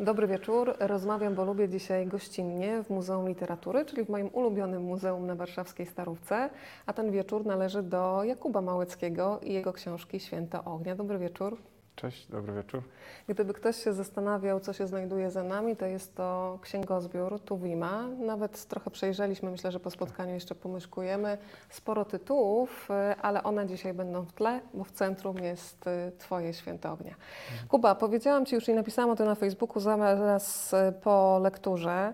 Dobry wieczór. Rozmawiam, bo lubię dzisiaj gościnnie w Muzeum Literatury, czyli w moim ulubionym muzeum na warszawskiej Starówce. A ten wieczór należy do Jakuba Małeckiego i jego książki Święto Ognia. Dobry wieczór. Cześć, dobry wieczór. Gdyby ktoś się zastanawiał, co się znajduje za nami, to jest to księgozbiór Tuwima. Nawet trochę przejrzeliśmy, myślę, że po spotkaniu jeszcze pomyszkujemy. Sporo tytułów, y, ale one dzisiaj będą w tle, bo w centrum jest y, Twoje Święto Ognia. Kuba, powiedziałam Ci już i napisałam o tym na Facebooku zaraz y, po lekturze,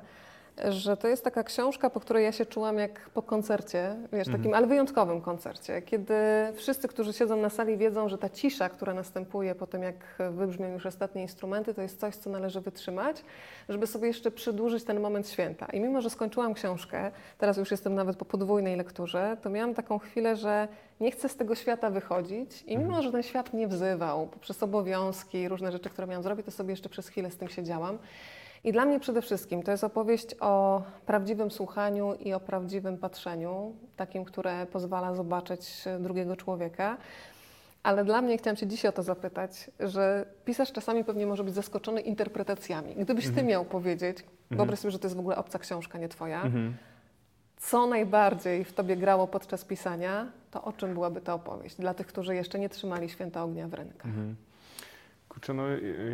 że to jest taka książka, po której ja się czułam jak po koncercie, wiesz, takim, ale wyjątkowym koncercie, kiedy wszyscy, którzy siedzą na sali wiedzą, że ta cisza, która następuje po tym, jak wybrzmią już ostatnie instrumenty, to jest coś, co należy wytrzymać, żeby sobie jeszcze przedłużyć ten moment święta. I mimo, że skończyłam książkę, teraz już jestem nawet po podwójnej lekturze, to miałam taką chwilę, że nie chcę z tego świata wychodzić i mimo, że ten świat mnie wzywał poprzez obowiązki, różne rzeczy, które miałam zrobić, to sobie jeszcze przez chwilę z tym siedziałam. I dla mnie przede wszystkim to jest opowieść o prawdziwym słuchaniu i o prawdziwym patrzeniu, takim, które pozwala zobaczyć drugiego człowieka. Ale dla mnie, chciałam Cię dzisiaj o to zapytać, że pisarz czasami pewnie może być zaskoczony interpretacjami. Gdybyś Ty miał powiedzieć, wyobraź sobie, że to jest w ogóle obca książka, nie Twoja, Mhm. co najbardziej w Tobie grało podczas pisania, to o czym byłaby ta opowieść? Dla tych, którzy jeszcze nie trzymali święta ognia w rękach. Mhm. Kurczę, no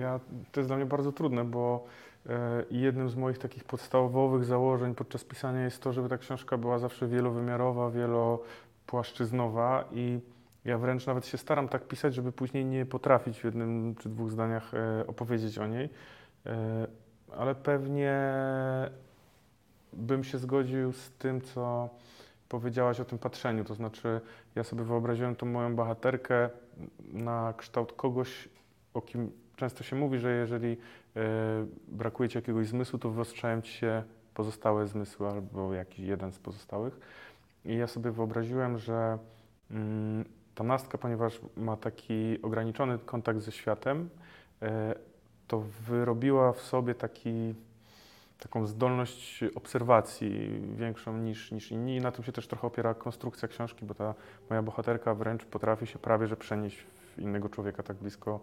ja, to jest dla mnie bardzo trudne, bo e, jednym z moich takich podstawowych założeń podczas pisania jest to, żeby ta książka była zawsze wielowymiarowa, wielopłaszczyznowa i ja wręcz nawet się staram tak pisać, żeby później nie potrafić w jednym czy dwóch zdaniach e, opowiedzieć o niej, e, ale pewnie bym się zgodził z tym, co powiedziałaś o tym patrzeniu. To znaczy, ja sobie wyobraziłem tą moją bohaterkę na kształt kogoś, o kim często się mówi, że jeżeli e, brakuje ci jakiegoś zmysłu, to wyostrzają ci się pozostałe zmysły albo jakiś jeden z pozostałych. I ja sobie wyobraziłem, że mm, ta nastka, ponieważ ma taki ograniczony kontakt ze światem, e, to wyrobiła w sobie taki taką zdolność obserwacji większą niż, niż inni i na tym się też trochę opiera konstrukcja książki, bo ta moja bohaterka wręcz potrafi się prawie że przenieść innego człowieka, tak blisko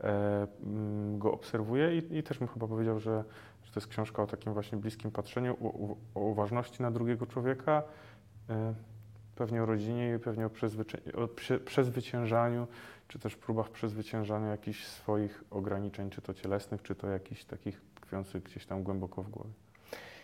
e, mm, go obserwuje i, i też bym chyba powiedział, że, że to jest książka o takim właśnie bliskim patrzeniu, o, o, o uważności na drugiego człowieka, e, pewnie o rodzinie i pewnie o, o prze, przezwyciężaniu, czy też próbach przezwyciężania jakichś swoich ograniczeń, czy to cielesnych, czy to jakichś takich tkwiących gdzieś tam głęboko w głowie.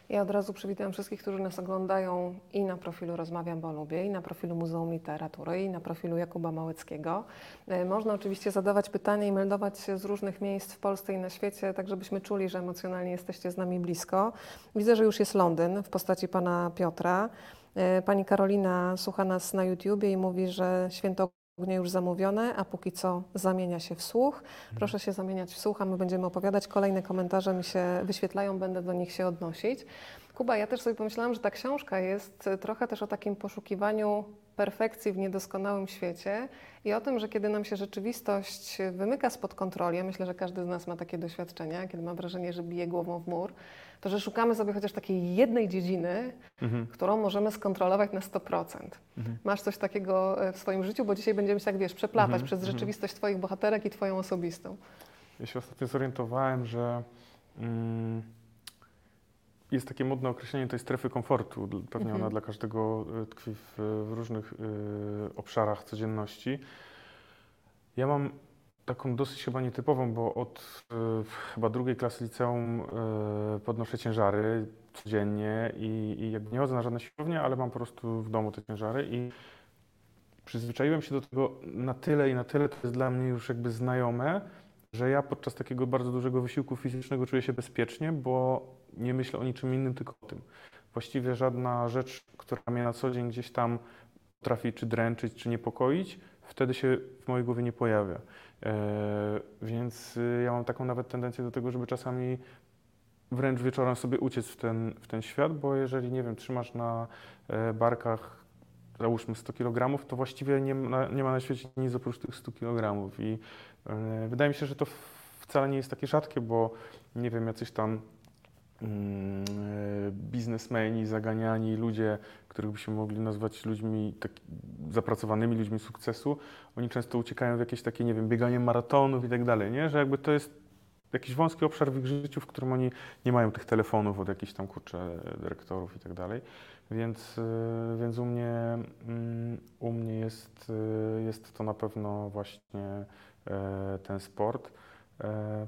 Ja od razu przywitam wszystkich, którzy nas oglądają i na profilu Rozmawiam, bo lubię, i na profilu Muzeum Literatury, i na profilu Jakuba Małeckiego. E, Można oczywiście zadawać pytania i meldować się z różnych miejsc w Polsce i na świecie, tak żebyśmy czuli, że emocjonalnie jesteście z nami blisko. Widzę, że już jest Londyn w postaci pana Piotra. E, Pani Karolina słucha nas na YouTubie i mówi, że święto ognia już zamówione, a póki co zamienia się w słuch. Proszę się zamieniać w słuch, a my będziemy opowiadać. Kolejne komentarze mi się wyświetlają, będę do nich się odnosić. Kuba, ja też sobie pomyślałam, że ta książka jest trochę też o takim poszukiwaniu perfekcji w niedoskonałym świecie i o tym, że kiedy nam się rzeczywistość wymyka spod kontroli, ja myślę, że każdy z nas ma takie doświadczenia, kiedy ma wrażenie, że bije głową w mur, to że szukamy sobie chociaż takiej jednej dziedziny, Mhm. którą możemy skontrolować na 100%. Mhm. Masz coś takiego e, w swoim życiu, bo dzisiaj będziemy się, tak wiesz, przeplatać Mhm, przez mhm. rzeczywistość Twoich bohaterek i Twoją osobistą. Ja się ostatnio zorientowałem, że mm, jest takie modne określenie tej strefy komfortu. Pewnie Mhm. ona dla każdego y, tkwi w, w różnych y, obszarach codzienności. Ja mam taką dosyć chyba nietypową, bo od y, chyba drugiej klasy liceum y, podnoszę ciężary codziennie i, i nie chodzę na żadne siłownie, ale mam po prostu w domu te ciężary i przyzwyczaiłem się do tego na tyle i na tyle to jest dla mnie już jakby znajome, że ja podczas takiego bardzo dużego wysiłku fizycznego czuję się bezpiecznie, bo nie myślę o niczym innym, tylko o tym. Właściwie żadna rzecz, która mnie na co dzień gdzieś tam potrafi czy dręczyć, czy niepokoić, wtedy się w mojej głowie nie pojawia. E, więc y, ja mam taką nawet tendencję do tego, żeby czasami wręcz wieczorem sobie uciec w ten, w ten świat, bo jeżeli, nie wiem, trzymasz na e, barkach załóżmy 100 kg, to właściwie nie ma, nie ma na świecie nic oprócz tych 100 kg. I e, wydaje mi się, że to wcale nie jest takie rzadkie, bo nie wiem, jacyś tam biznesmeni, zaganiani ludzie, których byśmy mogli nazwać ludźmi tak, zapracowanymi, ludźmi sukcesu, oni często uciekają w jakieś takie, nie wiem, bieganie maratonów i tak dalej, nie? Że jakby to jest jakiś wąski obszar w ich życiu, w którym oni nie mają tych telefonów od jakichś tam kurczę dyrektorów i tak dalej. Więc, y, więc u mnie, mm, u mnie jest, y, jest to na pewno właśnie e, ten sport. E,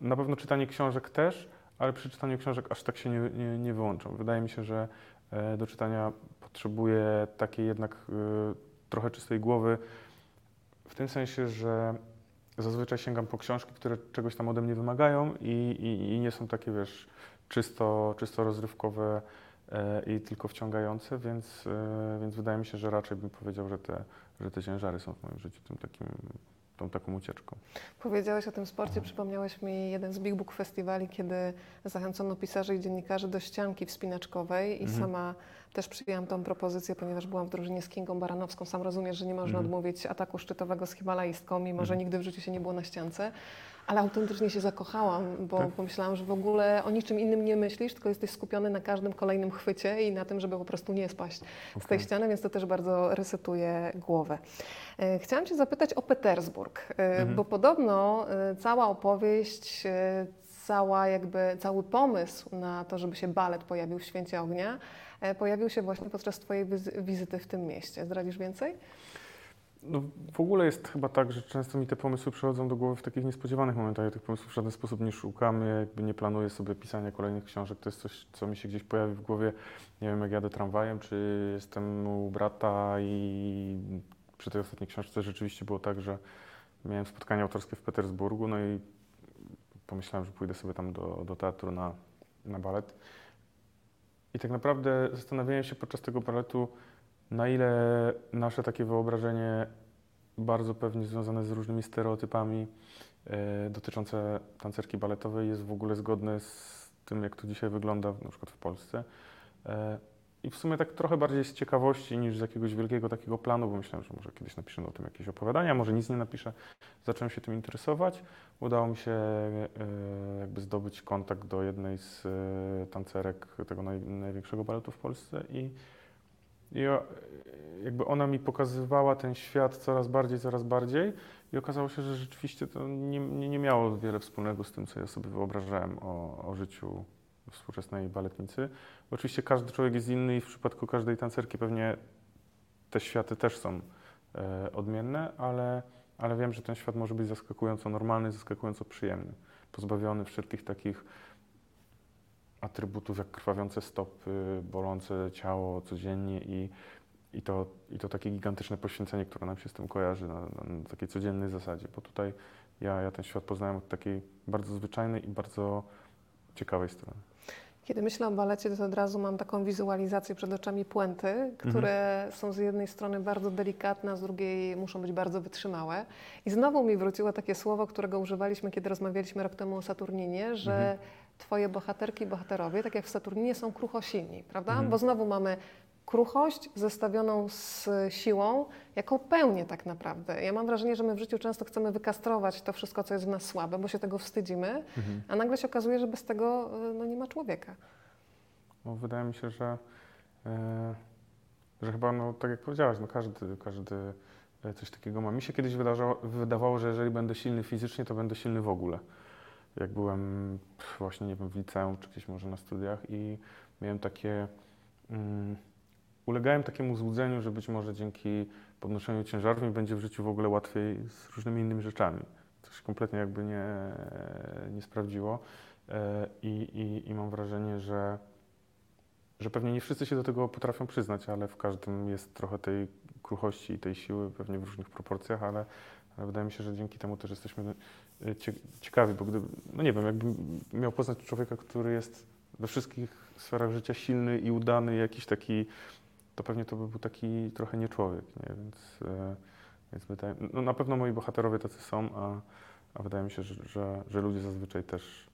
Na pewno czytanie książek też, ale przy czytaniu książek aż tak się nie, nie, nie wyłączam. Wydaje mi się, że e, do czytania potrzebuję takiej jednak y, trochę czystej głowy, w tym sensie, że zazwyczaj sięgam po książki, które czegoś tam ode mnie wymagają i, i, i nie są takie, wiesz, czysto, czysto rozrywkowe e, i tylko wciągające, więc, e, więc wydaje mi się, że raczej bym powiedział, że te, że te ciężary są w moim życiu tym takim, tą taką ucieczką. Powiedziałeś o tym sporcie, przypomniałeś mi jeden z Big Book Festiwali, kiedy zachęcono pisarzy i dziennikarzy do ścianki wspinaczkowej i Mhm. sama też przyjęłam tą propozycję, ponieważ byłam w drużynie z Kingą Baranowską. Sam rozumiesz, że nie można Mhm. odmówić ataku szczytowego z Himalajstką, mimo że Mhm. nigdy w życiu się nie było na ściance. Ale autentycznie się zakochałam, bo Tak. pomyślałam, że w ogóle o niczym innym nie myślisz, tylko jesteś skupiony na każdym kolejnym chwycie i na tym, żeby po prostu nie spaść z tej ściany, więc to też bardzo resetuje głowę. E, Chciałam Cię zapytać o Petersburg, e, Mhm. bo podobno e, cała opowieść, cała jakby, cały pomysł na to, żeby się balet pojawił w Święcie Ognia, pojawił się właśnie podczas Twojej wizy- wizyty w tym mieście. Zdradzisz więcej? No, w ogóle jest chyba tak, że często mi te pomysły przychodzą do głowy w takich niespodziewanych momentach. Ja tych pomysłów w żaden sposób nie szukam, ja jakby nie planuję sobie pisania kolejnych książek. To jest coś, co mi się gdzieś pojawi w głowie. Nie wiem, jak jadę tramwajem, czy jestem u brata i przy tej ostatniej książce rzeczywiście było tak, że miałem spotkanie autorskie w Petersburgu, no i pomyślałem, że pójdę sobie tam do, do teatru na, na balet. I tak naprawdę zastanawiałem się podczas tego baletu, na ile nasze takie wyobrażenie, bardzo pewnie związane z różnymi stereotypami e, dotyczące tancerki baletowej, jest w ogóle zgodne z tym, jak to dzisiaj wygląda na przykład w Polsce. E, I w sumie tak trochę bardziej z ciekawości niż z jakiegoś wielkiego takiego planu, bo myślałem, że może kiedyś napiszę o tym jakieś opowiadania, może nic nie napiszę. Zacząłem się tym interesować. Udało mi się e, jakby zdobyć kontakt do jednej z e, tancerek tego naj, największego baletu w Polsce i i jakby ona mi pokazywała ten świat coraz bardziej, coraz bardziej i okazało się, że rzeczywiście to nie, nie, nie miało wiele wspólnego z tym, co ja sobie wyobrażałem o, o życiu współczesnej baletnicy. Oczywiście każdy człowiek jest inny i w przypadku każdej tancerki pewnie te światy też są e, odmienne, ale, ale wiem, że ten świat może być zaskakująco normalny, zaskakująco przyjemny, pozbawiony wszelkich takich atrybutów jak krwawiące stopy, bolące ciało codziennie i, i, to, i to takie gigantyczne poświęcenie, które nam się z tym kojarzy na, na, takiej codziennej zasadzie. Bo tutaj ja, ja ten świat poznałem od takiej bardzo zwyczajnej i bardzo ciekawej strony. Kiedy myślę o balecie, to od razu mam taką wizualizację przed oczami puenty, które są z jednej strony bardzo delikatne, a z drugiej muszą być bardzo wytrzymałe. I znowu mi wróciło takie słowo, którego używaliśmy, kiedy rozmawialiśmy rok temu o Saturninie, że Mhm. Twoje bohaterki i bohaterowie, tak jak w Saturninie, są kruchosilni, prawda? Mhm. Bo znowu mamy kruchość zestawioną z siłą, jako pełnię tak naprawdę. Ja mam wrażenie, że my w życiu często chcemy wykastrować to wszystko, co jest w nas słabe, bo się tego wstydzimy, a nagle się okazuje, że bez tego y, no, nie ma człowieka. No, wydaje mi się, że, e, że chyba, no, tak jak powiedziałaś, no, każdy, każdy e, coś takiego ma. Mi się kiedyś wydarzało, wydawało, że jeżeli będę silny fizycznie, to będę silny w ogóle. Jak byłem właśnie, nie wiem, w liceum, czy gdzieś może na studiach i miałem takie... Mm, ulegałem takiemu złudzeniu, że być może dzięki podnoszeniu ciężarów mi będzie w życiu w ogóle łatwiej z różnymi innymi rzeczami. To się kompletnie jakby nie, nie sprawdziło. E, I, i, I mam wrażenie, że, że pewnie nie wszyscy się do tego potrafią przyznać, ale w każdym jest trochę tej kruchości i tej siły, pewnie w różnych proporcjach, ale, ale wydaje mi się, że dzięki temu też jesteśmy e, cie, ciekawi, bo gdyby, no nie wiem, jakbym miał poznać człowieka, który jest we wszystkich sferach życia silny i udany, jakiś taki, to pewnie to by był taki trochę nie człowiek, nie? Więc, e, więc wydaje, no na pewno moi bohaterowie tacy są, a, a wydaje mi się, że, że, że ludzie zazwyczaj też,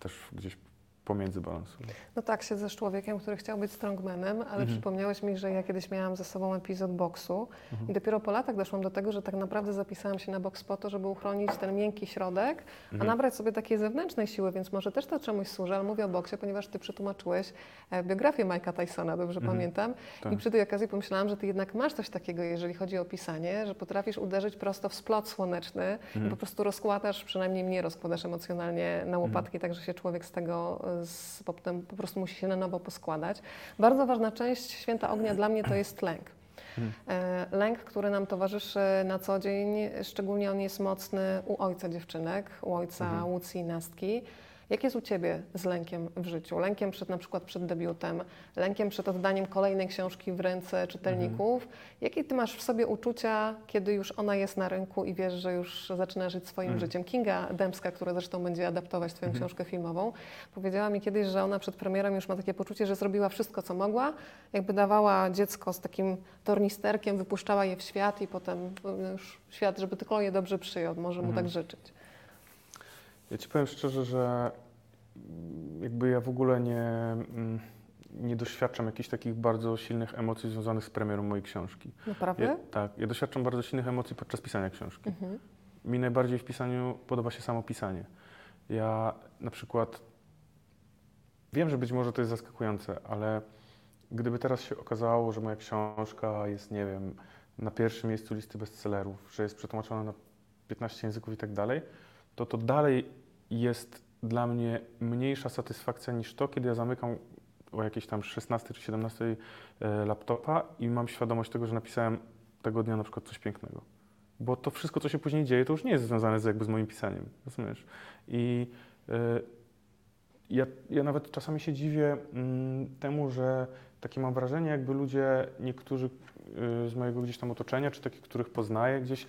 też gdzieś pomiędzy balansuję. No tak, siedzę z człowiekiem, który chciał być strongmanem, ale Mhm. przypomniałeś mi, że ja kiedyś miałam ze sobą epizod boksu Mhm. i dopiero po latach doszłam do tego, że tak naprawdę zapisałam się na boks po to, żeby uchronić ten miękki środek, a Mhm. nabrać sobie takiej zewnętrznej siły, więc może też to czemuś służy, ale mówię o boksie, ponieważ ty przetłumaczyłeś e, biografię Mike'a Tysona, dobrze Mhm. pamiętam, Tak. i przy tej okazji pomyślałam, że ty jednak masz coś takiego, jeżeli chodzi o pisanie, że potrafisz uderzyć prosto w splot słoneczny i Mhm. po prostu rozkładasz, przynajmniej mnie rozkładasz emocjonalnie na łopatki, tak że się człowiek z tego e, z, potem po prostu musi się na nowo poskładać. Bardzo ważna część święta ognia dla mnie to jest lęk. Mhm. E, Lęk, który nam towarzyszy na co dzień, szczególnie on jest mocny u ojca dziewczynek, u ojca Mhm. Łucji i Nastki. Jak jest u Ciebie z lękiem w życiu? Lękiem przed na przykład przed debiutem, lękiem przed oddaniem kolejnej książki w ręce czytelników. Mhm. Jakie Ty masz w sobie uczucia, kiedy już ona jest na rynku i wiesz, że już zaczyna żyć swoim Mhm. życiem? Kinga Dębska, która zresztą będzie adaptować Twoją Mhm. książkę filmową, powiedziała mi kiedyś, że ona przed premierą już ma takie poczucie, że zrobiła wszystko, co mogła, jakby dawała dziecko z takim tornisterkiem, wypuszczała je w świat i potem y, już świat, żeby tylko je dobrze przyjął, może mu Mhm. tak życzyć. Ja ci powiem szczerze, że jakby ja w ogóle nie, mm, nie doświadczam jakichś takich bardzo silnych emocji związanych z premierą mojej książki. Naprawdę? Ja, tak, ja doświadczam bardzo silnych emocji podczas pisania książki. Mhm. Mi najbardziej w pisaniu podoba się samo pisanie. Ja na przykład wiem, że być może to jest zaskakujące, ale gdyby teraz się okazało, że moja książka jest, nie wiem, na pierwszym miejscu listy bestsellerów, że jest przetłumaczona na 15 języków i tak dalej, to to dalej jest dla mnie mniejsza satysfakcja niż to, kiedy ja zamykam o jakieś tam 16 czy 17 e, laptopa i mam świadomość tego, że napisałem tego dnia na przykład coś pięknego. Bo to wszystko, co się później dzieje, to już nie jest związane z, jakby z moim pisaniem, rozumiesz? I e, ja, ja nawet czasami się dziwię mm, temu, że takie mam wrażenie, jakby ludzie, niektórzy y, z mojego gdzieś tam otoczenia, czy takich, których poznaję gdzieś,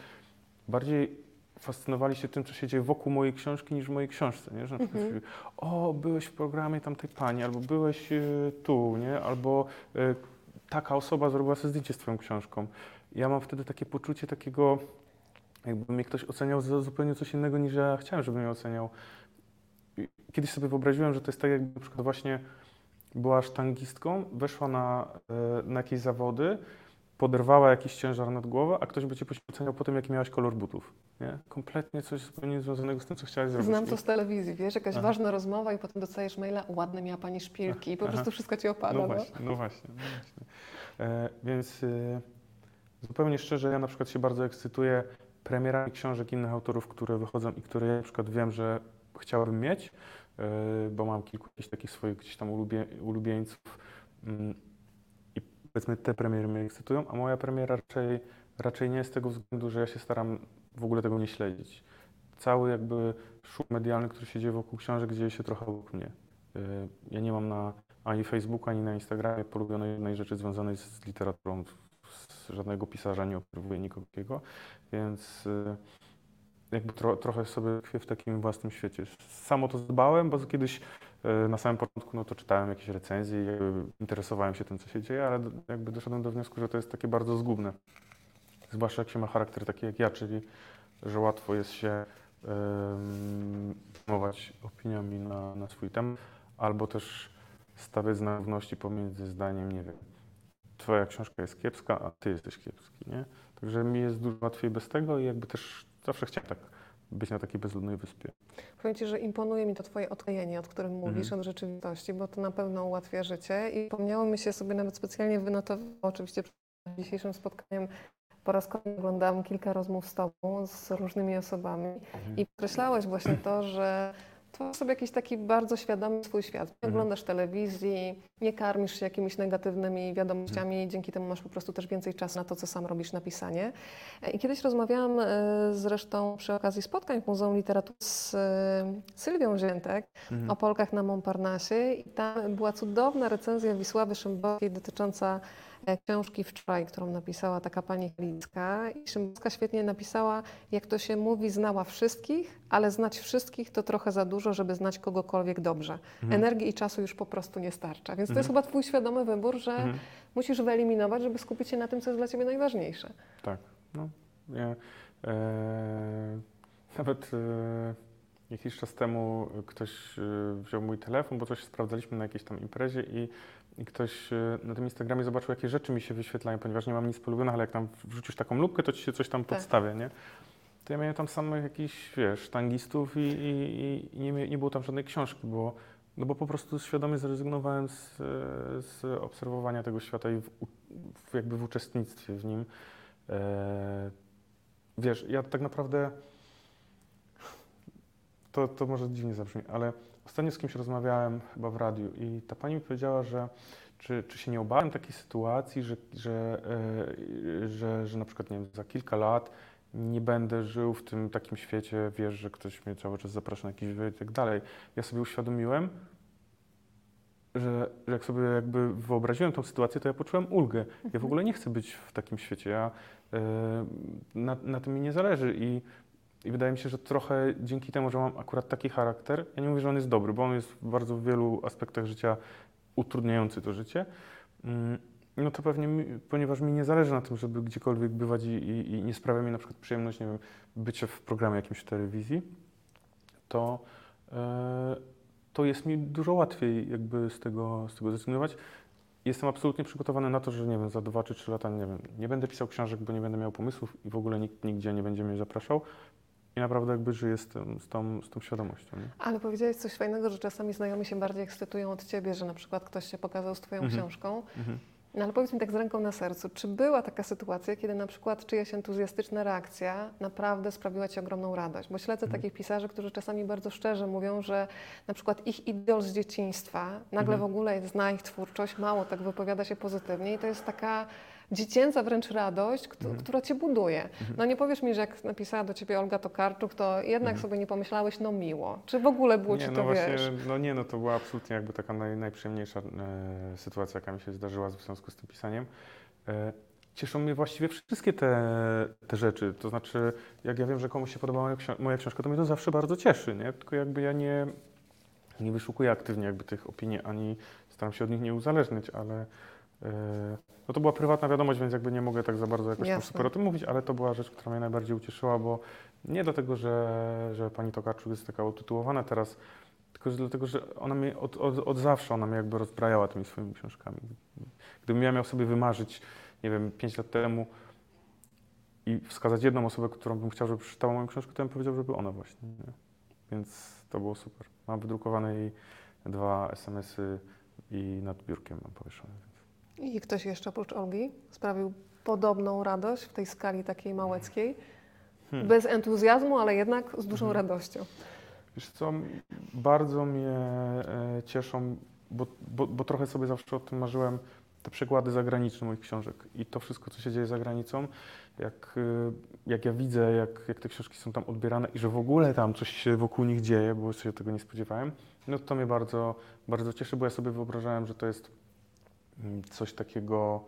bardziej fascynowali się tym, co się dzieje wokół mojej książki, niż w mojej książce, nie? Że Mhm. o, byłeś w programie tamtej pani, albo byłeś y, tu, nie? Albo y, taka osoba zrobiła sobie zdjęcie z twoją książką. Ja mam wtedy takie poczucie takiego, jakby mnie ktoś oceniał za zupełnie coś innego, niż ja chciałem, żeby mnie oceniał. Kiedyś sobie wyobraziłem, że to jest tak, jakby na przykład właśnie była sztangistką, weszła na, e, na jakieś zawody, poderwała jakiś ciężar nad głowę, a ktoś by cię oceniał po tym, jaki miałaś kolor butów. Nie? Kompletnie coś zupełnie związanego z tym, co chciałaś zrobić. Znam to z telewizji, wiesz, jakaś Aha. ważna rozmowa i potem dostajesz maila, ładne miała Pani szpilki i po Aha. prostu wszystko Ci opada. No No właśnie, no właśnie. No właśnie. E, więc y, zupełnie szczerze, ja na przykład się bardzo ekscytuję premierami książek innych autorów, które wychodzą i które ja na przykład wiem, że chciałabym mieć, y, bo mam kilku takich swoich gdzieś tam ulubie, ulubieńców mm, i powiedzmy te premiery mnie ekscytują, a moja premiera raczej, raczej nie z tego względu, że ja się staram w ogóle tego nie śledzić. Cały jakby szum medialny, który się dzieje wokół książek, dzieje się trochę wokół mnie. Y, Ja nie mam na ani Facebooku, ani na Instagramie polubionej jednej rzeczy związanej z literaturą. Z żadnego pisarza nie obserwuję nikogo, więc y, jakby tro, trochę sobie tkwię w takim własnym świecie. Samo to dbałem, bo kiedyś y, na samym początku no to czytałem jakieś recenzje i interesowałem się tym, co się dzieje, ale jakby doszedłem do wniosku, że to jest takie bardzo zgubne. Zwłaszcza jak się ma charakter taki jak ja, czyli że łatwo jest się zajmować opiniami na, na swój temat, albo też stawiać znak równości pomiędzy zdaniem, nie wiem, twoja książka jest kiepska, a ty jesteś kiepski, nie? Także mi jest dużo łatwiej bez tego i jakby też zawsze chciałem tak być na takiej bezludnej wyspie. Powiem Ci, że imponuje mi to Twoje odklejenie, o którym mówisz, Mhm. od rzeczywistości, bo to na pewno ułatwia życie i pomniało mi się sobie nawet specjalnie wynotowało, oczywiście przed dzisiejszym spotkaniem po raz kolejny oglądałam kilka rozmów z Tobą, z różnymi osobami i podkreślałeś właśnie to, że tworzysz sobie jakiś taki bardzo świadomy swój świat. Nie Mhm. oglądasz telewizji, nie karmisz się jakimiś negatywnymi wiadomościami, Mhm. dzięki temu masz po prostu też więcej czasu na to, co sam robisz na pisanie. I kiedyś rozmawiałam e, zresztą przy okazji spotkań w Muzeum Literatury z e, Sylwią Ziętek Mhm. o Polkach na Montparnasse i tam była cudowna recenzja Wisławy Szymborskiej dotycząca książki Wczoraj, którą napisała taka pani Halicka. I Szymborska świetnie napisała, jak to się mówi, znała wszystkich, ale znać wszystkich to trochę za dużo, żeby znać kogokolwiek dobrze. Mhm. Energii i czasu już po prostu nie starcza. Więc to jest Mhm. chyba twój świadomy wybór, że Mhm. musisz wyeliminować, żeby skupić się na tym, co jest dla ciebie najważniejsze. Tak, no. Ja, e, nawet e, jakiś czas temu ktoś y, wziął mój telefon, bo coś sprawdzaliśmy na jakiejś tam imprezie i, i ktoś y, na tym Instagramie zobaczył, jakie rzeczy mi się wyświetlają, ponieważ nie mam nic polubionych, ale jak tam wrzucisz taką lupkę, to ci się coś tam Tak. podstawia, nie? To ja miałem tam samych jakichś, wiesz, sztangistów i, i, i- nie, nie było tam żadnej książki, bo, no bo po prostu świadomie zrezygnowałem z, e, z obserwowania tego świata i w, jakby w uczestnictwie w nim. E, wiesz, ja tak naprawdę, to, to może dziwnie zabrzmi, ale ostatnio z kimś rozmawiałem chyba w radiu i ta pani mi powiedziała, że czy, czy się nie obawiam takiej sytuacji, że, że, e, że, że na przykład nie wiem, za kilka lat nie będę żył w tym takim świecie, wiesz, że ktoś mnie cały czas zaprasza na jakiś wywiad i tak dalej. Ja sobie uświadomiłem, że, że jak sobie jakby wyobraziłem tą sytuację, to ja poczułem ulgę. Ja w ogóle nie chcę być w takim świecie. Ja, e, na, na tym mi nie zależy i, i wydaje mi się, że trochę dzięki temu, że mam akurat taki charakter, ja nie mówię, że on jest dobry, bo on jest w bardzo wielu aspektach życia utrudniający to życie, mm, no to pewnie, mi, ponieważ mi nie zależy na tym, żeby gdziekolwiek bywać i, i, i nie sprawia mi na przykład przyjemność, nie wiem, bycie w programie jakimś w telewizji, to, e, to jest mi dużo łatwiej jakby z tego, z tego zrezygnować. Jestem absolutnie przygotowany na to, że nie wiem, za dwa czy trzy lata nie wiem, nie będę pisał książek, bo nie będę miał pomysłów i w ogóle nikt nigdzie nie będzie mnie zapraszał. I naprawdę jakby żyję z, tym, z, tą, z tą świadomością. Nie? Ale powiedziałeś coś fajnego, że czasami znajomi się bardziej ekscytują od ciebie, że na przykład ktoś się pokazał z twoją Mhm. książką. Mhm. No ale powiedz mi tak z ręką na sercu, czy była taka sytuacja, kiedy na przykład czyjaś entuzjastyczna reakcja naprawdę sprawiła Ci ogromną radość? Bo śledzę Mhm. takich pisarzy, którzy czasami bardzo szczerze mówią, że na przykład ich idol z dzieciństwa nagle Mhm. w ogóle zna ich twórczość, mało tak wypowiada się pozytywnie i to jest taka dziecięca wręcz radość, któ- Mhm. która Cię buduje. No nie powiesz mi, że jak napisała do Ciebie Olga Tokarczuk, to jednak Mhm. sobie nie pomyślałeś, no miło. Czy w ogóle było Ci nie, to, no wiesz? właśnie, no nie, no to była absolutnie jakby taka naj, najprzyjemniejsza e, sytuacja, jaka mi się zdarzyła w związku z tym pisaniem. E, cieszą mnie właściwie wszystkie te, te rzeczy, to znaczy, jak ja wiem, że komuś się podoba moja, ksio- moja książka, to mnie to zawsze bardzo cieszy, nie? Tylko jakby ja nie, nie wyszukuję aktywnie jakby tych opinii, ani staram się od nich nie uzależniać, ale no to była prywatna wiadomość, więc jakby nie mogę tak za bardzo jakoś Jasne. super o tym mówić, ale to była rzecz, która mnie najbardziej ucieszyła, bo nie dlatego, że, że pani Tokarczuk jest taka utytułowana teraz, tylko że dlatego, że ona mnie od, od, od zawsze, ona mnie jakby rozbrajała tymi swoimi książkami. Gdybym ja miał sobie wymarzyć, nie wiem, 5 lat temu i wskazać jedną osobę, którą bym chciał, żeby przeczytała moją książkę, to bym powiedział, żeby ona właśnie. Nie? Więc to było super. Mam wydrukowane jej dwa SMS-y i nad biurkiem mam powieszone. I ktoś jeszcze oprócz Olgi sprawił podobną radość w tej skali takiej małeckiej? Hmm. Bez entuzjazmu, ale jednak z dużą Mhm. radością. Wiesz co, bardzo mnie e, cieszą, bo, bo, bo trochę sobie zawsze o tym marzyłem, te przekłady zagraniczne moich książek i to wszystko, co się dzieje za granicą, jak, e, jak ja widzę, jak, jak te książki są tam odbierane i że w ogóle tam coś się wokół nich dzieje, bo się tego nie spodziewałem, no to mnie bardzo, bardzo cieszy, bo ja sobie wyobrażałem, że to jest coś takiego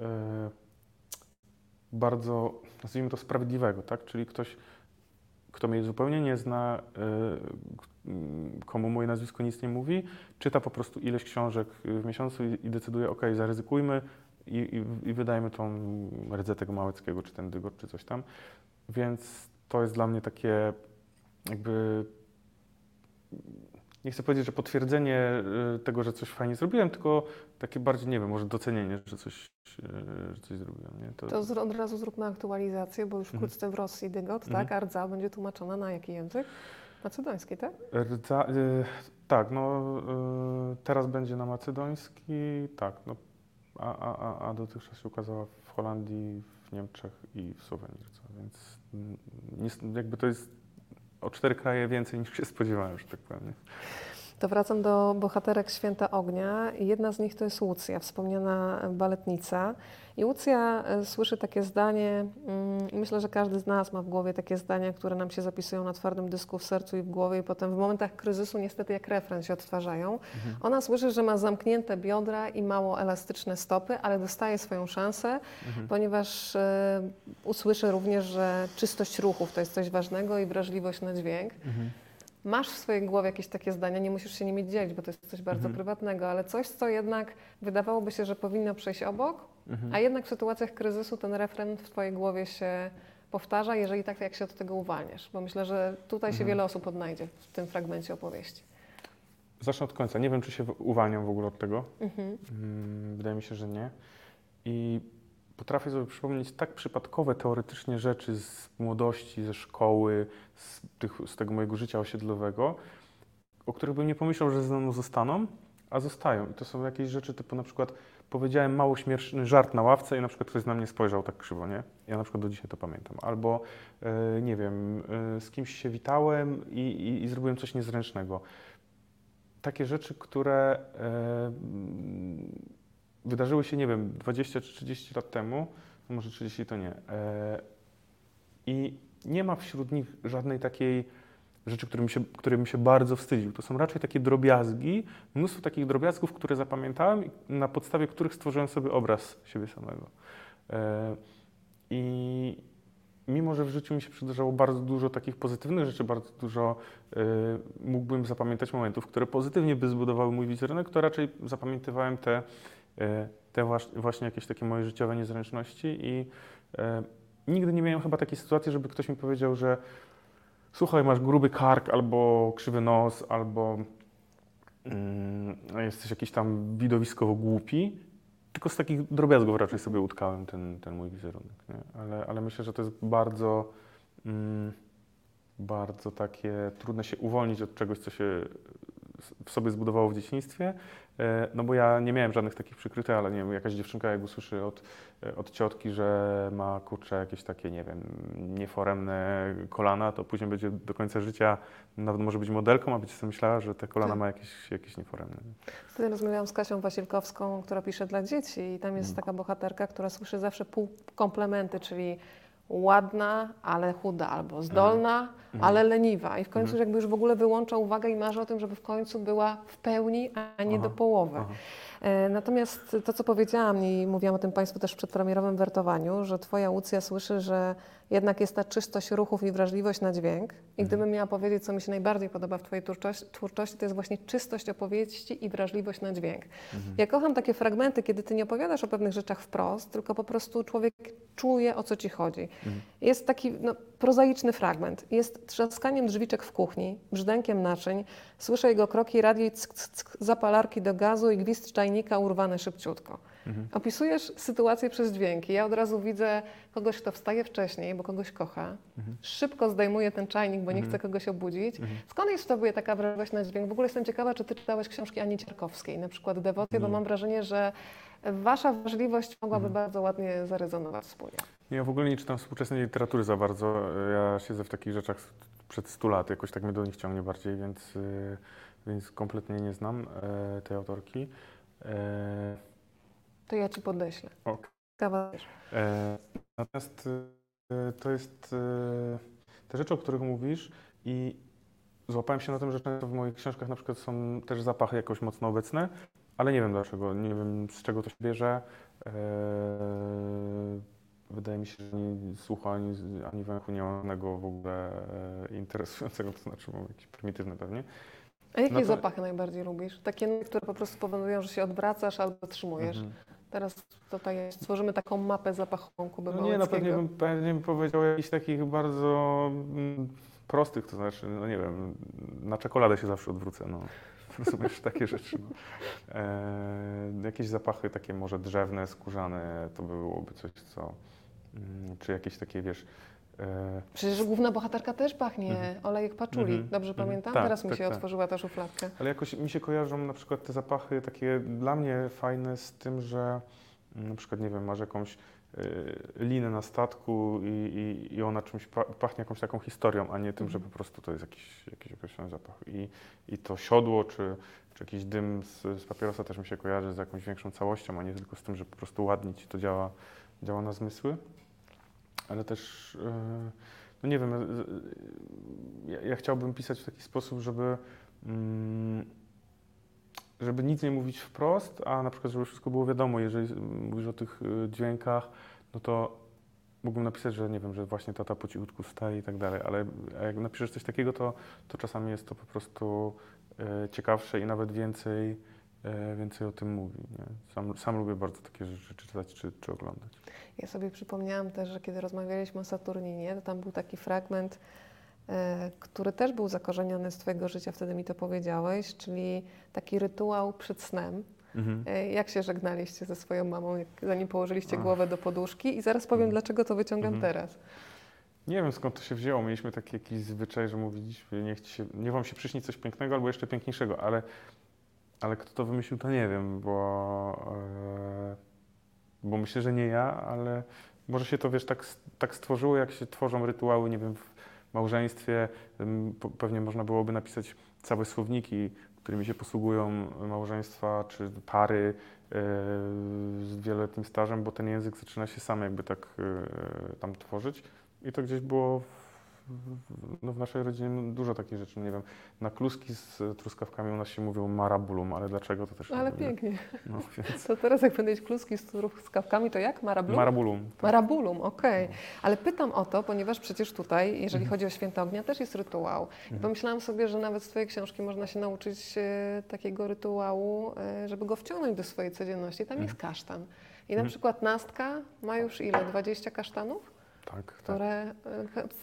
e, bardzo, nazwijmy to sprawiedliwego, tak? Czyli ktoś, kto mnie zupełnie nie zna, k- mm, komu moje nazwisko nic nie mówi, czyta po prostu ileś książek w miesiącu i, decyduje, ok, zaryzykujmy i, i, i wydajmy tą redzę tego Małeckiego, czy ten Dygot, czy coś tam. Więc to jest dla mnie takie jakby, nie chcę powiedzieć, że potwierdzenie y, tego, że coś fajnie zrobiłem, tylko takie bardziej, nie wiem, może docenienie, że coś, y, że coś zrobiłem. Nie? To z, od razu zróbmy aktualizację, bo już Mhm. wkrótce w Rosji dygot, Mhm. tak? A rdza będzie tłumaczona na jaki język? Macedoński, tak? Rdza, y, tak, no y, teraz będzie na macedoński, tak, no, a, a, a, a dotychczas się ukazała w Holandii, w Niemczech i w Słowenii, więc jakby to jest o cztery kraje więcej niż się spodziewałem, że tak powiem. Nie? To wracam do bohaterek Święta Ognia. Jedna z nich to jest Łucja, wspomniana baletnica. I Łucja e, słyszy takie zdanie, mm, i myślę, że każdy z nas ma w głowie takie zdania, które nam się zapisują na twardym dysku w sercu i w głowie i potem w momentach kryzysu niestety jak refren się odtwarzają. Ona słyszy, że ma zamknięte biodra i mało elastyczne stopy, ale dostaje swoją szansę, Mhm. ponieważ e, usłyszy również, że czystość ruchów to jest coś ważnego i wrażliwość na dźwięk. Mhm. Masz w swojej głowie jakieś takie zdania, nie musisz się nimi dzielić, bo to jest coś bardzo Mhm. prywatnego, ale coś, co jednak wydawałoby się, że powinno przejść obok, Mhm. a jednak w sytuacjach kryzysu ten refren w Twojej głowie się powtarza, jeżeli tak, jak się od tego uwalniasz? Bo myślę, że tutaj się Mhm. wiele osób odnajdzie w tym fragmencie opowieści. Zacznę od końca. Nie wiem, czy się uwalniam w ogóle od tego. Mhm. Mm, Wydaje mi się, że nie. I potrafię sobie przypomnieć tak przypadkowe teoretycznie rzeczy z młodości, ze szkoły, z, tych, z tego mojego życia osiedlowego, o których bym nie pomyślał, że ze mną zostaną, a zostają. I to są jakieś rzeczy typu na przykład powiedziałem mało śmieszny żart na ławce i na przykład ktoś na mnie spojrzał tak krzywo, nie? Ja na przykład do dzisiaj to pamiętam. Albo e, nie wiem, e, z kimś się witałem i, i, i zrobiłem coś niezręcznego. Takie rzeczy, które mm, wydarzyły się, nie wiem, 20 czy 30 lat temu, no może 30 to nie. E, I nie ma wśród nich żadnej takiej rzeczy, którym się, której bym się bardzo wstydził. To są raczej takie drobiazgi, mnóstwo takich drobiazgów, które zapamiętałem i na podstawie których stworzyłem sobie obraz siebie samego. E, I mimo, że w życiu mi się przydarzało bardzo dużo takich pozytywnych rzeczy, bardzo dużo e, mógłbym zapamiętać momentów, które pozytywnie by zbudowały mój wizerunek, to raczej zapamiętywałem te, te wasz- właśnie jakieś takie moje życiowe niezręczności i e, nigdy nie miałem chyba takiej sytuacji, żeby ktoś mi powiedział, że słuchaj, masz gruby kark, albo krzywy nos, albo mm, jesteś jakiś tam widowiskowo głupi. Tylko z takich drobiazgów raczej sobie utkałem ten, ten mój wizerunek. Nie? Ale, ale myślę, że to jest bardzo, mm, bardzo takie trudne się uwolnić od czegoś, co się w sobie zbudowało w dzieciństwie. E, No bo ja nie miałem żadnych takich przykrytych, ale nie wiem, jakaś dziewczynka jak usłyszy od, e, od ciotki, że ma kurczę jakieś takie, nie wiem, nieforemne kolana, to później będzie do końca życia, nawet może być modelką, a będzie sobie myślała, że te kolana Tak. ma jakieś, jakieś nieforemne. Wtedy rozmawiałam z Kasią Wasilkowską, która pisze dla dzieci i tam jest Mm. taka bohaterka, która słyszy zawsze pół komplementy, czyli ładna, ale chuda, albo zdolna, Mhm. Ale leniwa. I w końcu Mhm. jakby już w ogóle wyłącza uwagę i marzy o tym, żeby w końcu była w pełni, a nie Aha. do połowy. Aha. E, Natomiast to, co powiedziałam i mówiłam o tym Państwu też w przedpremierowym wertowaniu, że Twoja Łucja słyszy, że jednak jest ta czystość ruchów i wrażliwość na dźwięk. I Mhm. gdybym miała powiedzieć, co mi się najbardziej podoba w Twojej twórczości, to jest właśnie czystość opowieści i wrażliwość na dźwięk. Mhm. Ja kocham takie fragmenty, kiedy Ty nie opowiadasz o pewnych rzeczach wprost, tylko po prostu człowiek czuje, o co Ci chodzi. Mhm. Jest taki no, prozaiczny fragment. Jest trzaskaniem drzwiczek w kuchni, brzdękiem naczyń, słyszę jego kroki, radio, ck, ck, ck, zapalarki do gazu i gwizd czajnika urwane szybciutko. Mhm. Opisujesz sytuację przez dźwięki. Ja od razu widzę kogoś, kto wstaje wcześniej, bo kogoś kocha, Mhm. szybko zdejmuje ten czajnik, bo nie Mhm. chce kogoś obudzić. Skąd jest w tobie taka wrażliwość na dźwięk? W ogóle jestem ciekawa, czy ty czytałeś książki Ani Cierkowskiej, na przykład Dewocję, bo Nie. mam wrażenie, że wasza wrażliwość mogłaby Mhm. bardzo ładnie zarezonować wspólnie. Ja w ogóle nie czytam współczesnej literatury za bardzo. Ja siedzę w takich rzeczach przed 100 lat, jakoś tak mnie do nich ciągnie bardziej, więc, y, więc kompletnie nie znam e, tej autorki. E, To ja ci podeślę. Ok. E, Natomiast e, to jest e, te rzeczy, o których mówisz i złapałem się na tym, że często w moich książkach na przykład są też zapachy jakoś mocno obecne, ale nie wiem dlaczego, nie wiem z czego to się bierze. E, Wydaje mi się, że ani słuchu, ani, ani węchu nie ma żadnego w ogóle e, interesującego, to znaczy mam jakieś prymitywne pewnie. A jakie No to- zapachy najbardziej lubisz? Takie, które po prostu powodują, że się odwracasz albo zatrzymujesz. Mhm. Teraz tutaj stworzymy taką mapę zapachową Kuby No nie, no pewnie bym, pewnie bym powiedział jakichś takich bardzo mm, prostych, to znaczy, no nie wiem, na czekoladę się zawsze odwrócę, no. Rozumiesz, takie rzeczy. No. E, jakieś zapachy takie może drzewne, skórzane, to byłoby coś, co, mm, czy jakieś takie, wiesz, Przecież główna bohaterka też pachnie Mhm. olejek paczuli. Mhm. Dobrze Mhm. pamiętam? Tak, Teraz mi tak, się tak. otworzyła ta szufladka. ale jakoś mi się kojarzą na przykład te zapachy takie dla mnie fajne z tym, że mm, na przykład, nie wiem, masz jakąś y, linę na statku i, i, i ona czymś pa- pachnie jakąś taką historią, a nie tym, że po prostu to jest jakiś, jakiś określony zapach. I, i to siodło, czy, czy jakiś dym z, z papierosa też mi się kojarzy z jakąś większą całością, a nie tylko z tym, że po prostu ładnie ci to działa, działa na zmysły. Ale też, y, no nie wiem, y, y, ja, ja chciałbym pisać w taki sposób, żeby mm, żeby nic nie mówić wprost, a na przykład, żeby wszystko było wiadomo. Jeżeli mówisz o tych dźwiękach, no to mógłbym napisać, że nie wiem, że właśnie tata po cichutku wstaje i tak dalej, ale jak napiszesz coś takiego, to, to czasami jest to po prostu ciekawsze i nawet więcej, e, więcej o tym mówi. Nie? Sam, sam lubię bardzo takie rzeczy czytać czy, czy oglądać. Ja sobie przypomniałam też, że kiedy rozmawialiśmy o Saturninie, to tam był taki fragment, e, który też był zakorzeniony z Twojego życia, wtedy mi to powiedziałeś, czyli taki rytuał przed snem. Mhm. E, Jak się żegnaliście ze swoją mamą, jak, zanim położyliście Ach. głowę do poduszki? I zaraz powiem, Mhm. dlaczego to wyciągam Mhm. teraz. Nie wiem skąd to się wzięło. Mieliśmy taki jakiś zwyczaj, że mówiliśmy, niech, się, niech wam się przyśni coś pięknego albo jeszcze piękniejszego, ale, ale kto to wymyślił, to nie wiem, bo, e, bo myślę, że nie ja, ale może się to, wiesz, tak, tak stworzyło, jak się tworzą rytuały, nie wiem, w małżeństwie. Pewnie można byłoby napisać całe słowniki, którymi się posługują małżeństwa czy pary e, z wieloletnim stażem, bo ten język zaczyna się sam jakby tak e, tam tworzyć. I to gdzieś było no w naszej rodzinie no, dużo takich rzeczy. Nie wiem, na kluski z truskawkami u nas się mówią marabulum, ale dlaczego to też nie Ale wiem. pięknie. No, więc To teraz jak będę jeść kluski z truskawkami, to jak? Marablum? marabulum. Marabulum, okej. Ale pytam o to, ponieważ przecież tutaj, jeżeli chodzi o święto ognia, też jest rytuał. I pomyślałam sobie, że nawet z Twojej książki można się nauczyć e, takiego rytuału, e, żeby go wciągnąć do swojej codzienności. Tam jest kasztan. I na Mhm. przykład Nastka ma już ile? 20 kasztanów? Tak, tak. które e,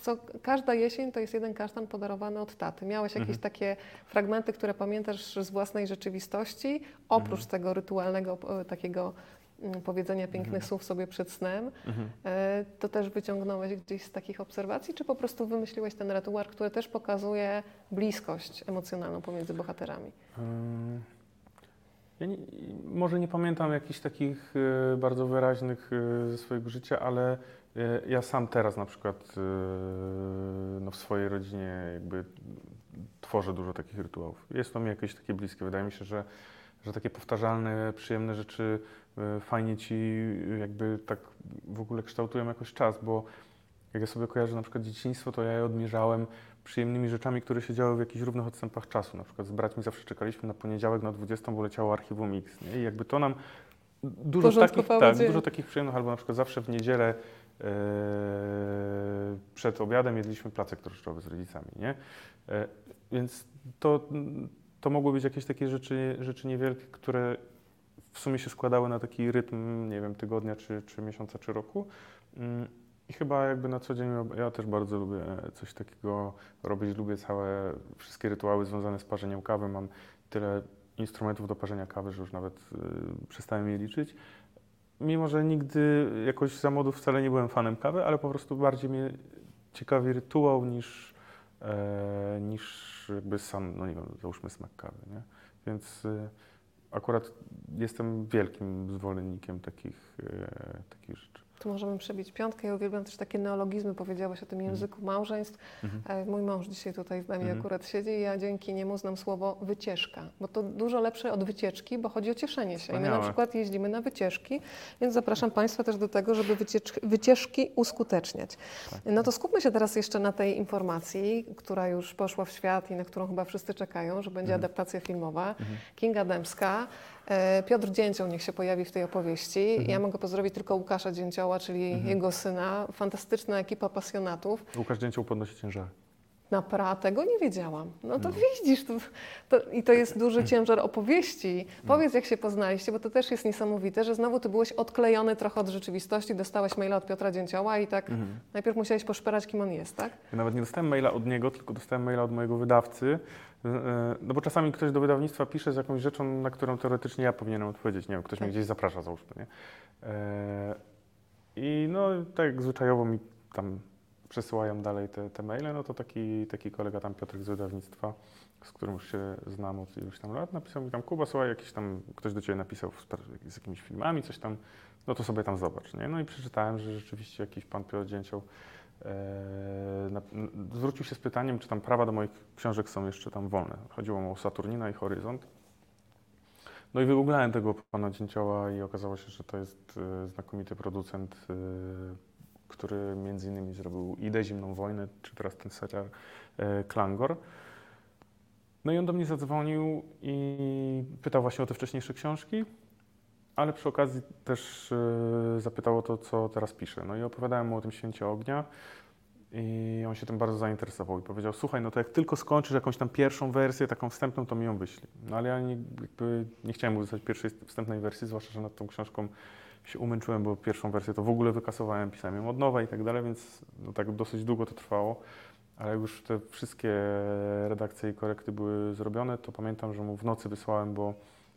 co, każda jesień to jest jeden kasztan podarowany od taty. Miałeś jakieś Mhm. takie fragmenty, które pamiętasz z własnej rzeczywistości, oprócz Mhm. tego rytualnego e, takiego mm, powiedzenia pięknych Mhm. słów sobie przed snem, Mhm. e, to też wyciągnąłeś gdzieś z takich obserwacji, czy po prostu wymyśliłeś ten rytuał, który też pokazuje bliskość emocjonalną pomiędzy bohaterami? Ja nie, może nie pamiętam jakichś takich bardzo wyraźnych ze swojego życia, ale ja sam teraz na przykład e, no w swojej rodzinie jakby tworzę dużo takich rytuałów. Jest to mi jakieś takie bliskie. Wydaje mi się, że, że takie powtarzalne, przyjemne rzeczy e, fajnie ci jakby tak w ogóle kształtują jakoś czas, bo jak ja sobie kojarzę na przykład dzieciństwo, to ja je odmierzałem przyjemnymi rzeczami, które się działy w jakichś równych odstępach czasu. Na przykład z braćmi zawsze czekaliśmy na poniedziałek na 20, bo leciało archiwum X. Nie? I jakby to nam dużo takich, tak, dzień. dużo takich przyjemnych, albo na przykład zawsze w niedzielę przed obiadem jedliśmy placek troszczowy z rodzicami. Nie? E, więc to, to mogły być jakieś takie rzeczy, rzeczy niewielkie, które w sumie się składały na taki rytm, nie wiem, tygodnia, czy, czy miesiąca, czy roku. Mm, I chyba jakby na co dzień ja- też bardzo lubię coś takiego robić. Lubię całe wszystkie rytuały związane z parzeniem kawy. Mam tyle instrumentów do parzenia kawy, że już nawet przestałem je liczyć. Mimo, że nigdy jakoś za młodu wcale nie byłem fanem kawy, ale po prostu bardziej mnie ciekawi rytuał niż, e, niż jakby sam, no nie wiem, załóżmy smak kawy, nie? Więc y, akurat jestem wielkim zwolennikiem takich, e. Tu możemy przebić piątkę. Ja uwielbiam też takie neologizmy. Powiedziałeś o tym języku małżeństw. Mhm. E, Mój mąż dzisiaj tutaj z nami Mhm. akurat siedzi i ja dzięki niemu znam słowo wycieczka, bo to dużo lepsze od wycieczki, bo chodzi o cieszenie się. I my na przykład jeździmy na wycieczki, więc zapraszam Państwa też do tego, żeby wyciecz- wycieczki uskuteczniać. Tak. No to skupmy się teraz jeszcze na tej informacji, która już poszła w świat i na którą chyba wszyscy czekają, że będzie Mhm. adaptacja filmowa. Mhm. Kinga Dębska. E, Piotr Dzięcioł niech się pojawi w tej opowieści. Mhm. Ja mogę pozdrowić tylko Łukasza Dzięcioła, czyli Mhm. jego syna. Fantastyczna ekipa pasjonatów. Łukasz Dzięcioł podnosi ciężary. Napra, tego nie wiedziałam. No to No. widzisz, to, to, i to jest duży ciężar opowieści. Powiedz, jak się poznaliście, bo to też jest niesamowite, że znowu ty byłeś odklejony trochę od rzeczywistości, dostałeś maila od Piotra Dzięcioła i tak Mhm. najpierw musiałeś poszperać, kim on jest, tak? Ja nawet nie dostałem maila od niego, tylko dostałem maila od mojego wydawcy. E, No bo czasami ktoś do wydawnictwa pisze z jakąś rzeczą, na którą teoretycznie ja powinienem odpowiedzieć. Nie wiem, ktoś Tak. mnie gdzieś zaprasza, załóżmy, nie? E, I no tak zwyczajowo mi tam przesyłają dalej te, te maile, no to taki, taki kolega tam, Piotrek z wydawnictwa, z którym już się znam od iluś tam lat, napisał mi tam, Kuba, słuchaj, jakiś tam, ktoś do Ciebie napisał z jakimiś filmami, coś tam, no to sobie tam zobacz, nie? No i przeczytałem, że rzeczywiście jakiś pan Piotr Dzięcioł e, na, n- zwrócił się z pytaniem, czy tam prawa do moich książek są jeszcze tam wolne. Chodziło mu o Saturnina i Horyzont. No i wygooglałem tego pana Dzięcioła i okazało się, że to jest e, znakomity producent, e, który między innymi zrobił Idę, Zimną Wojnę, czy teraz ten serial e, Klangor. No i on do mnie zadzwonił i pytał właśnie o te wcześniejsze książki, ale przy okazji też e, zapytał o to, co teraz piszę. No i opowiadałem mu o tym Święcie Ognia. I on się tym bardzo zainteresował i powiedział, słuchaj, no to jak tylko skończysz jakąś tam pierwszą wersję, taką wstępną, to mi ją wyślij. No ale ja nie, nie chciałem uzyskać pierwszej wstępnej wersji, zwłaszcza, że nad tą książką się umęczyłem, bo pierwszą wersję to w ogóle wykasowałem, pisałem ją od nowa i tak dalej, więc no tak dosyć długo to trwało. Ale już te wszystkie redakcje i korekty były zrobione, to pamiętam, że mu w nocy wysłałem, bo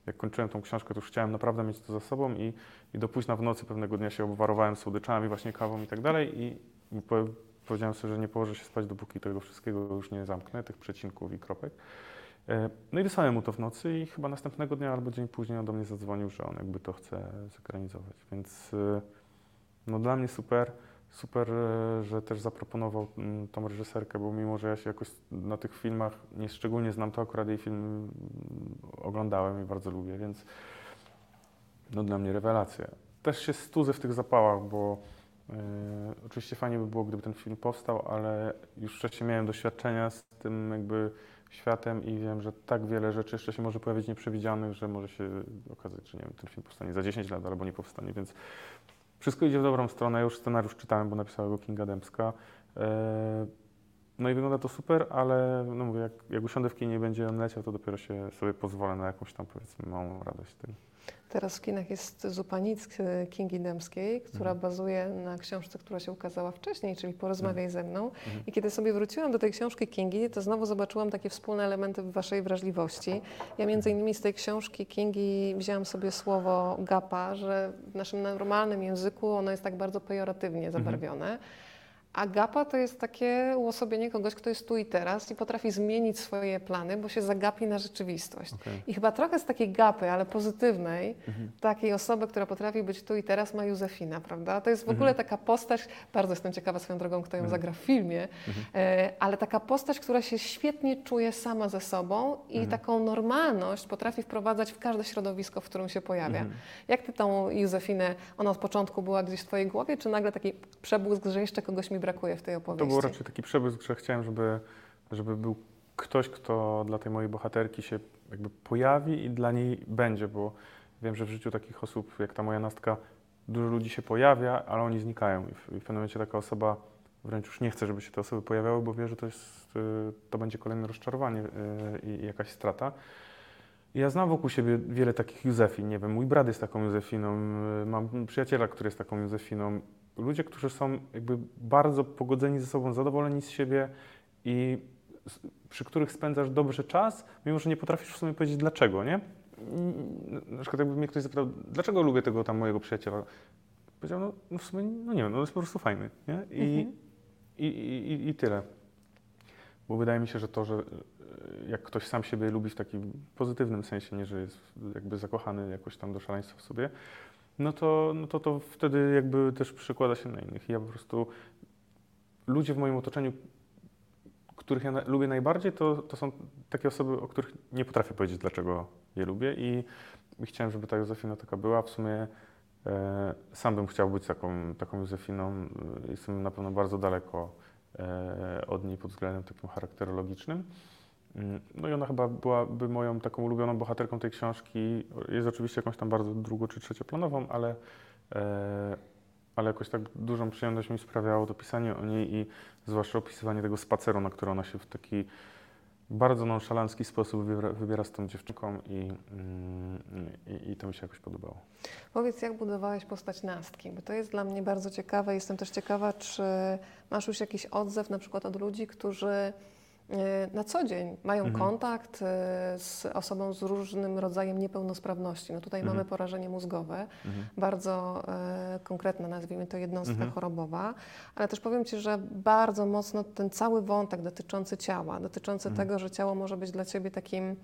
jak kończyłem tą książkę, to już chciałem naprawdę mieć to za sobą i, i do późna w nocy pewnego dnia się obwarowałem słodyczami, właśnie kawą i tak dalej i po, powiedziałem sobie, że nie położę się spać, dopóki tego wszystkiego już nie zamknę, tych przecinków i kropek. E, No i wysłałem mu to w nocy i chyba następnego dnia albo dzień później on do mnie zadzwonił, że on jakby to chce zekranizować. Więc e, no dla mnie super, super, e, że też zaproponował mm, tą reżyserkę, bo mimo, że ja się jakoś na tych filmach nie szczególnie znam, to akurat jej film mm, oglądałem i bardzo lubię, więc no dla mnie rewelacja. Też się studzę w tych zapałach, bo e, oczywiście fajnie by było, gdyby ten film powstał, ale już wcześniej miałem doświadczenia z tym jakby światem i wiem, że tak wiele rzeczy jeszcze się może pojawić nieprzewidzianych, że może się okazać, że nie wiem, ten film powstanie za 10 lat albo nie powstanie, więc wszystko idzie w dobrą stronę. Już scenariusz czytałem, bo napisała go Kinga Dębska. E, No i wygląda to super, ale no mówię, jak, jak usiądę w kinie i będzie on leciał, to dopiero się sobie pozwolę na jakąś tam powiedzmy małą radość z tego. Teraz w kinach jest Zupanic e, Kingi Dębskiej, która Mhm. bazuje na książce, która się ukazała wcześniej, czyli Porozmawiaj ze mną. Mhm. I kiedy sobie wróciłam do tej książki Kingi, to znowu zobaczyłam takie wspólne elementy w waszej wrażliwości. Ja między innymi z tej książki Kingi wzięłam sobie słowo gapa, że w naszym normalnym języku ono jest tak bardzo pejoratywnie zabarwione. A gapa to jest takie uosobienie kogoś, kto jest tu i teraz i potrafi zmienić swoje plany, bo się zagapi na rzeczywistość. Okej. I chyba trochę z takiej gapy, ale pozytywnej, Mhm. takiej osoby, która potrafi być tu i teraz, ma Józefina, prawda? To jest w ogóle taka postać, bardzo jestem ciekawa swoją drogą, kto ją Mhm. zagra w filmie, e, ale taka postać, która się świetnie czuje sama ze sobą i Mhm. taką normalność potrafi wprowadzać w każde środowisko, w którym się pojawia. Mhm. Jak ty tą Józefinę, ona od początku była gdzieś w twojej głowie, czy nagle taki przebłysk, że jeszcze kogoś mi brakuje w tej To opowieści? był raczej taki przebłysk, że chciałem, żeby, żeby był ktoś, kto dla tej mojej bohaterki się jakby pojawi i dla niej będzie, bo wiem, że w życiu takich osób jak ta moja nastka dużo ludzi się pojawia, ale oni znikają i w, i w pewnym momencie taka osoba wręcz już nie chce, żeby się te osoby pojawiały, bo wie, że to, jest, y, to będzie kolejne rozczarowanie y, i, jakaś strata. Ja znam wokół siebie wiele takich Józefin, nie wiem, mój brat jest taką Józefiną, y, mam przyjaciela, który jest taką Józefiną. Ludzie, którzy są jakby bardzo pogodzeni ze sobą, zadowoleni z siebie i przy których spędzasz dobrze czas, mimo że nie potrafisz w sumie powiedzieć dlaczego, nie? Na przykład jakby mnie ktoś zapytał, dlaczego lubię tego tam mojego przyjaciela? Powiedział, no, no w sumie, no nie wiem, no jest po prostu fajny, nie? I, Mhm. i, i, i, tyle. Bo wydaje mi się, że to, że jak ktoś sam siebie lubi w takim pozytywnym sensie, nie że jest jakby zakochany jakoś tam do szaleństwa w sobie, no to, no to, to wtedy jakby też przekłada się na innych. Ja po prostu ludzie w moim otoczeniu, których ja na, lubię najbardziej, to, to są takie osoby, o których nie potrafię powiedzieć, dlaczego je lubię i, i chciałem, żeby ta Józefina taka była. W sumie e, sam bym chciał być taką, taką Józefiną. Jestem na pewno bardzo daleko e, od niej pod względem takim charakterologicznym. Mm, No i ona chyba byłaby moją taką ulubioną bohaterką tej książki. Jest oczywiście jakąś tam bardzo drugo- czy trzecioplanową, ale, e, ale jakoś tak dużą przyjemność mi sprawiało to pisanie o niej i zwłaszcza opisywanie tego spaceru, na który ona się w taki bardzo nonszalancki sposób wybiera, wybiera z tą dziewczynką i, mm, i, i to mi się jakoś podobało. Powiedz, jak budowałeś postać Nastki, bo to jest dla mnie bardzo ciekawe. Jestem też ciekawa, czy masz już jakiś odzew na przykład od ludzi, którzy na co dzień mają Mhm. kontakt e, z osobą z różnym rodzajem niepełnosprawności. No tutaj Mhm. mamy porażenie mózgowe, Mhm. bardzo e, konkretna, nazwijmy to jednostka Mhm. chorobowa, ale też powiem Ci, że bardzo mocno ten cały wątek dotyczący ciała, dotyczący Mhm. tego, że ciało może być dla Ciebie takim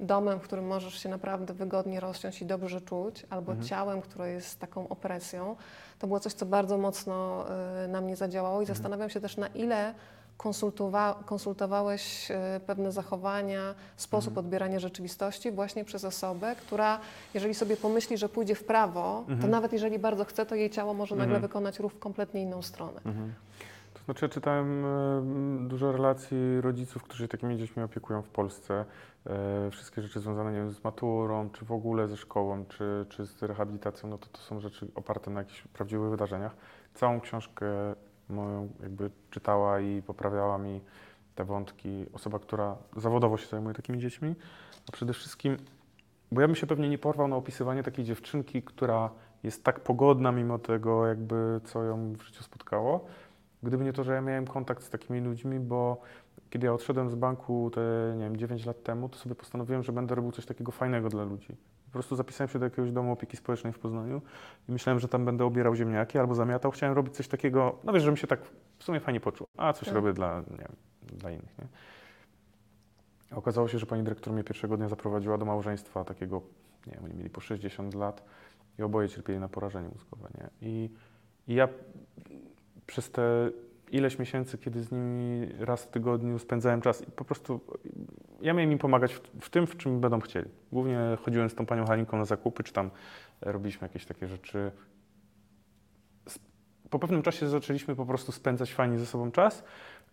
domem, w którym możesz się naprawdę wygodnie rozsiąść i dobrze czuć, albo Mhm. ciałem, które jest taką opresją, to było coś, co bardzo mocno e, na mnie zadziałało i zastanawiam się też, na ile konsultowa- konsultowałeś e, pewne zachowania, sposób Mhm. odbierania rzeczywistości właśnie przez osobę, która, jeżeli sobie pomyśli, że pójdzie w prawo, to Mhm. nawet jeżeli bardzo chce, to jej ciało może nagle Mhm. wykonać ruch w kompletnie inną stronę. Mhm. To znaczy, ja czytałem e, dużo relacji rodziców, którzy się takimi dziećmi opiekują w Polsce. E, wszystkie rzeczy związane nie wiem, z maturą, czy w ogóle ze szkołą, czy, czy z rehabilitacją, no to to są rzeczy oparte na jakichś prawdziwych wydarzeniach. Całą książkę moją jakby czytała i poprawiała mi te wątki. Osoba, która zawodowo się zajmuje takimi dziećmi, a przede wszystkim, bo ja bym się pewnie nie porwał na opisywanie takiej dziewczynki, która jest tak pogodna mimo tego, jakby co ją w życiu spotkało. Gdyby nie to, że ja miałem kontakt z takimi ludźmi, bo kiedy ja odszedłem z banku te, nie wiem, 9 lat temu, to sobie postanowiłem, że będę robił coś takiego fajnego dla ludzi. Po prostu zapisałem się do jakiegoś domu opieki społecznej w Poznaniu i myślałem, że tam będę obierał ziemniaki albo zamiatał. Chciałem robić coś takiego, no wiesz, żebym się tak w sumie fajnie poczuł. A coś Tak. robię dla, nie wiem, dla innych, nie? Okazało się, że pani dyrektor mnie pierwszego dnia zaprowadziła do małżeństwa takiego, nie wiem, oni mieli po 60 lat i oboje cierpieli na porażenie mózgowe, nie? I, i ja przez te ileś miesięcy, kiedy z nimi raz w tygodniu spędzałem czas i po prostu ja miałem im pomagać w, w tym, w czym będą chcieli. Głównie chodziłem z tą panią Halinką na zakupy, czy tam robiliśmy jakieś takie rzeczy. Po pewnym czasie zaczęliśmy po prostu spędzać fajnie ze sobą czas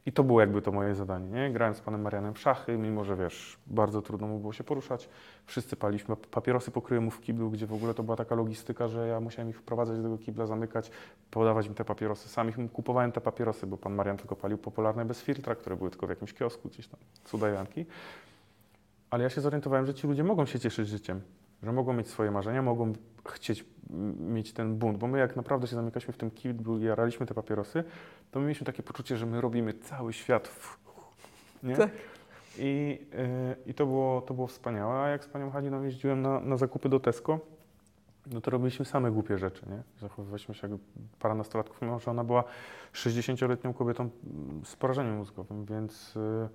i to było jakby to moje zadanie, nie? Grałem z panem Marianem w szachy, mimo że wiesz, bardzo trudno mu było się poruszać. Wszyscy paliśmy papierosy, pokryłem mu w kiblu, gdzie w ogóle to była taka logistyka, że ja musiałem ich wprowadzać do tego kibla, zamykać, podawać im te papierosy. Sam ich kupowałem te papierosy, bo pan Marian tylko palił popularne bez filtra, które były tylko w jakimś kiosku gdzieś tam, cudajanki. Ale ja się zorientowałem, że ci ludzie mogą się cieszyć życiem, że mogą mieć swoje marzenia, mogą chcieć mieć ten bunt, bo my jak naprawdę się zamykaliśmy w tym kiblu i jaraliśmy te papierosy, to my mieliśmy takie poczucie, że my robimy cały świat w... Nie? Tak. I, yy, I to było, to było wspaniałe. A jak z panią Haliną jeździłem na, na zakupy do Tesco, no to robiliśmy same głupie rzeczy, nie? Zachowywaliśmy się jak para nastolatków, mimo że ona była 60-letnią kobietą z porażeniem mózgowym, więc, yy,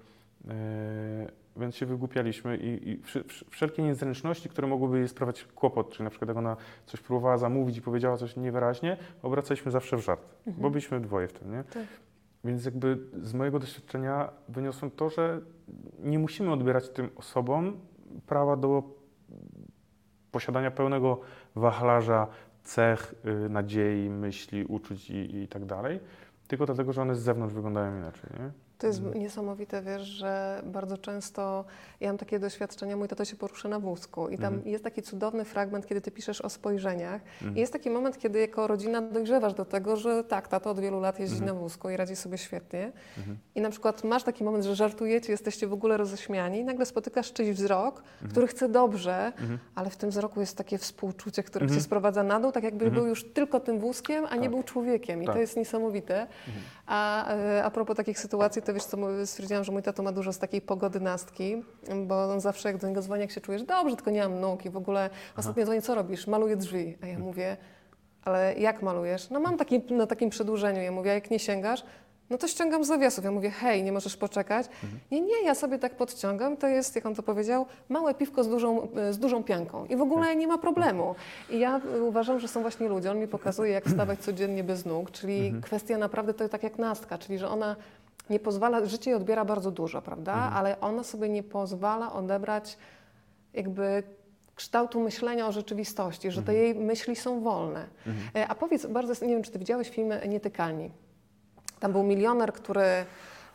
więc się wygłupialiśmy i, i wszelkie niezręczności, które mogłyby jej sprawiać kłopot, czyli na przykład jak ona coś próbowała zamówić i powiedziała coś niewyraźnie, obracaliśmy zawsze w żart, Mhm. bo byliśmy dwoje w tym, nie? Tak. Więc jakby z mojego doświadczenia wyniosłem to, że nie musimy odbierać tym osobom prawa do posiadania pełnego wachlarza cech, y, nadziei, myśli, uczuć i, i tak dalej, tylko dlatego, że one z zewnątrz wyglądają inaczej. Nie? To jest Mhm. niesamowite, wiesz, że bardzo często ja mam takie doświadczenia, mój tato się porusza na wózku i tam Mhm. jest taki cudowny fragment, kiedy ty piszesz o spojrzeniach Mhm. i jest taki moment, kiedy jako rodzina dojrzewasz do tego, że tak, tato od wielu lat jeździ Mhm. na wózku i radzi sobie świetnie Mhm. i na przykład masz taki moment, że żartujecie, jesteście w ogóle roześmiani i nagle spotykasz czyjś wzrok, Mhm. który chce dobrze, Mhm. ale w tym wzroku jest takie współczucie, które Mhm. cię sprowadza na dół, tak jakby Mhm. był już tylko tym wózkiem, a nie Tak. był człowiekiem i Tak. to jest niesamowite. Mhm. A, e, a propos takich sytuacji, to wiesz co, stwierdziłam, że mój tato ma dużo z takiej pogody nastki, bo on zawsze jak do niego dzwoni, jak się czujesz, dobrze, tylko nie mam nóg i w ogóle ostatnio dzwoni, co robisz? Maluję drzwi. A ja mówię, ale jak malujesz? No mam taki, na takim przedłużeniu. Ja mówię, a jak nie sięgasz? No to ściągam z zawiasów. Ja mówię, hej, nie możesz poczekać? Nie, nie, ja sobie tak podciągam. To jest, jak on to powiedział, małe piwko z dużą, z dużą pianką. I w ogóle nie ma problemu. I ja y, uważam, że są właśnie ludzie. On mi pokazuje, jak wstawać codziennie bez nóg, czyli kwestia naprawdę to tak jak nastka, czyli że ona nie pozwala, życie jej odbiera bardzo dużo, prawda? Ale ona sobie nie pozwala odebrać jakby kształtu myślenia o rzeczywistości, że te jej myśli są wolne. E, A powiedz, bardzo, nie wiem, czy ty widziałeś film Nietykalni? Tam był milioner, który...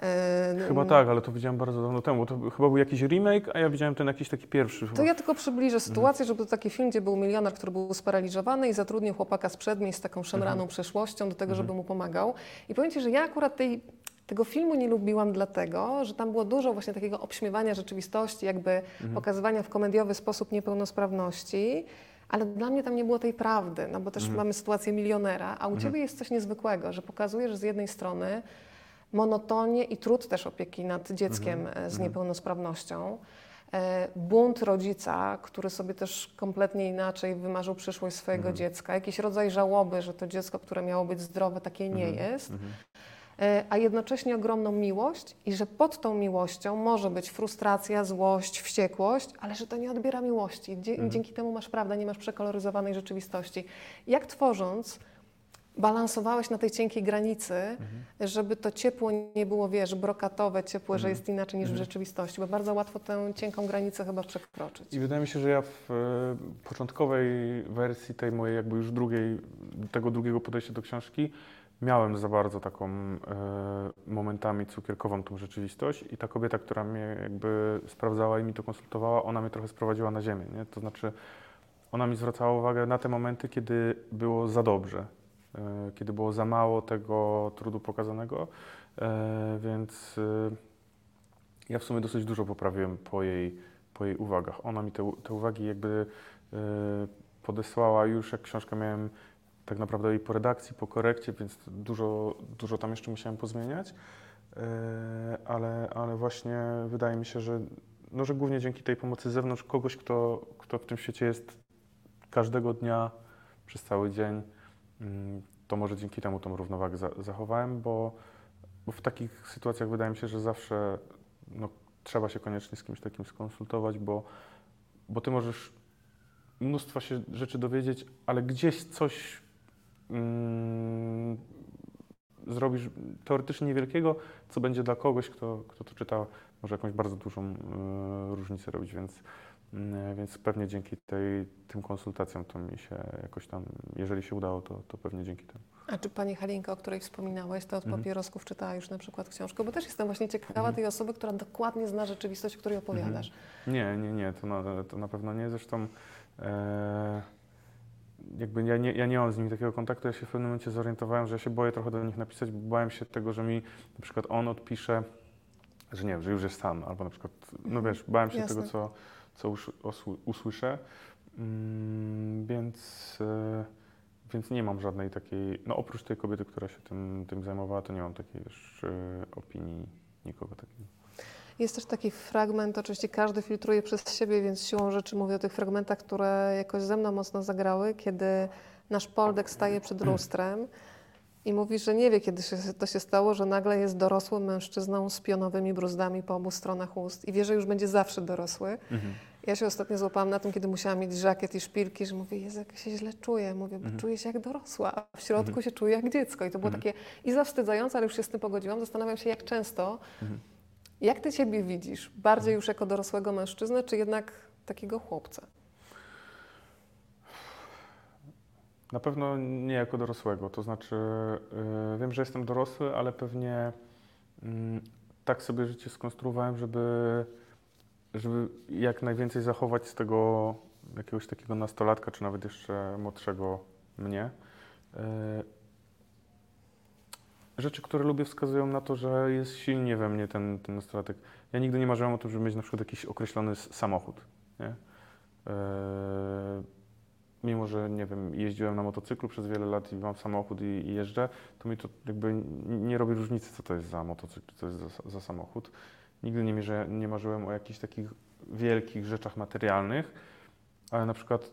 e, Chyba tak, ale to widziałem bardzo dawno temu. To chyba był jakiś remake, a ja widziałem ten jakiś taki pierwszy. To Chyba. ja tylko przybliżę sytuację, że był taki film, gdzie był milioner, który był sparaliżowany i zatrudnił chłopaka z przedmieść z taką szemraną przeszłością do tego, żeby mu pomagał. I powiem Ci, że ja akurat tej, tego filmu nie lubiłam dlatego, że tam było dużo właśnie takiego obśmiewania rzeczywistości, jakby pokazywania w komediowy sposób niepełnosprawności. Ale dla mnie tam nie było tej prawdy, no bo też mamy sytuację milionera, a u Ciebie jest coś niezwykłego, że pokazujesz z jednej strony monotonię i trud też opieki nad dzieckiem e, z niepełnosprawnością. E, Bunt rodzica, który sobie też kompletnie inaczej wymarzył przyszłość swojego dziecka, jakiś rodzaj żałoby, że to dziecko, które miało być zdrowe, takie nie jest, a jednocześnie ogromną miłość i że pod tą miłością może być frustracja, złość, wściekłość, ale że to nie odbiera miłości. Dzie- Dzięki temu masz prawdę, nie masz przekoloryzowanej rzeczywistości. Jak tworząc, balansowałeś na tej cienkiej granicy, żeby to ciepło nie było, wiesz, brokatowe, ciepłe, że jest inaczej niż w rzeczywistości, bo bardzo łatwo tę cienką granicę chyba przekroczyć. I wydaje mi się, że ja w e, początkowej wersji tej mojej jakby już drugiej, tego drugiego podejścia do książki miałem za bardzo taką e, momentami cukierkową tą rzeczywistość i ta kobieta, która mnie jakby sprawdzała i mi to konsultowała, ona mnie trochę sprowadziła na ziemię, nie? To znaczy ona mi zwracała uwagę na te momenty, kiedy było za dobrze, e, kiedy było za mało tego trudu pokazanego, e, więc e, ja w sumie dosyć dużo poprawiłem po jej, po jej uwagach. Ona mi te, te uwagi jakby e, podesłała już, jak książkę miałem tak naprawdę i po redakcji, po korekcie, więc dużo, dużo tam jeszcze musiałem pozmieniać. E, ale, ale właśnie wydaje mi się, że, no, że głównie dzięki tej pomocy z zewnątrz, kogoś, kto, kto w tym świecie jest każdego dnia przez cały dzień, mm, to może dzięki temu tą równowagę za, zachowałem, bo, bo w takich sytuacjach wydaje mi się, że zawsze no, trzeba się koniecznie z kimś takim skonsultować, bo, bo ty możesz mnóstwa się rzeczy dowiedzieć, ale gdzieś coś zrobisz teoretycznie niewielkiego, co będzie dla kogoś, kto, kto to czyta, może jakąś bardzo dużą e, różnicę robić, więc, mm, więc pewnie dzięki tej, tym konsultacjom to mi się jakoś tam, jeżeli się udało, to, to pewnie dzięki temu. A czy pani Halinka, o której wspominałeś, to od Mhm. papierosków czytała już na przykład książkę? Bo też jestem właśnie ciekawa Mhm. tej osoby, która dokładnie zna rzeczywistość, o której opowiadasz. Nie, nie, nie, to na, to na pewno nie. Zresztą e, jakby ja nie, ja nie mam z nimi takiego kontaktu. Ja się w pewnym momencie zorientowałem, że ja się boję trochę do nich napisać, bo bałem się tego, że mi na przykład on odpisze, że nie wiem, że już jest sam, albo na przykład, no wiesz, bałem się Jasne. tego, co, co us, osły- usłyszę. Mm, więc, e, więc nie mam żadnej takiej, no oprócz tej kobiety, która się tym, tym zajmowała, to nie mam takiej już e, opinii nikogo takiego. Jest też taki fragment, oczywiście każdy filtruje przez siebie, więc siłą rzeczy mówię o tych fragmentach, które jakoś ze mną mocno zagrały, kiedy nasz Poldek staje przed lustrem i mówi, że nie wie, kiedy się, to się stało, że nagle jest dorosłym mężczyzną z pionowymi bruzdami po obu stronach ust i wie, że już będzie zawsze dorosły. Ja się ostatnio złapałam na tym, kiedy musiałam mieć żakiet i szpilki, że mówię, Jezu, jak ja się źle czuję. Mówię, bo Mhm. czuję się jak dorosła, a w środku Mhm. się czuję jak dziecko. I to było Mhm. takie i zawstydzające, ale już się z tym pogodziłam. Zastanawiam się, jak często, Mhm. Jak ty siebie widzisz? Bardziej już jako dorosłego mężczyznę, czy jednak takiego chłopca? Na pewno nie jako dorosłego. To znaczy, yy, wiem, że jestem dorosły, ale pewnie mm, tak sobie życie skonstruowałem, żeby, żeby jak najwięcej zachować z tego jakiegoś takiego nastolatka, czy nawet jeszcze młodszego mnie. Yy, Rzeczy, które lubię, wskazują na to, że jest silnie we mnie ten, ten nastolatek. Ja nigdy nie marzyłem o tym, żeby mieć na przykład jakiś określony samochód. Nie? Yy, mimo że nie wiem, jeździłem na motocyklu przez wiele lat i mam samochód i, i jeżdżę, to mi to jakby nie robi różnicy, co to jest za motocykl, co jest za, za samochód. Nigdy nie, mierzę, nie marzyłem o jakichś takich wielkich rzeczach materialnych, ale na przykład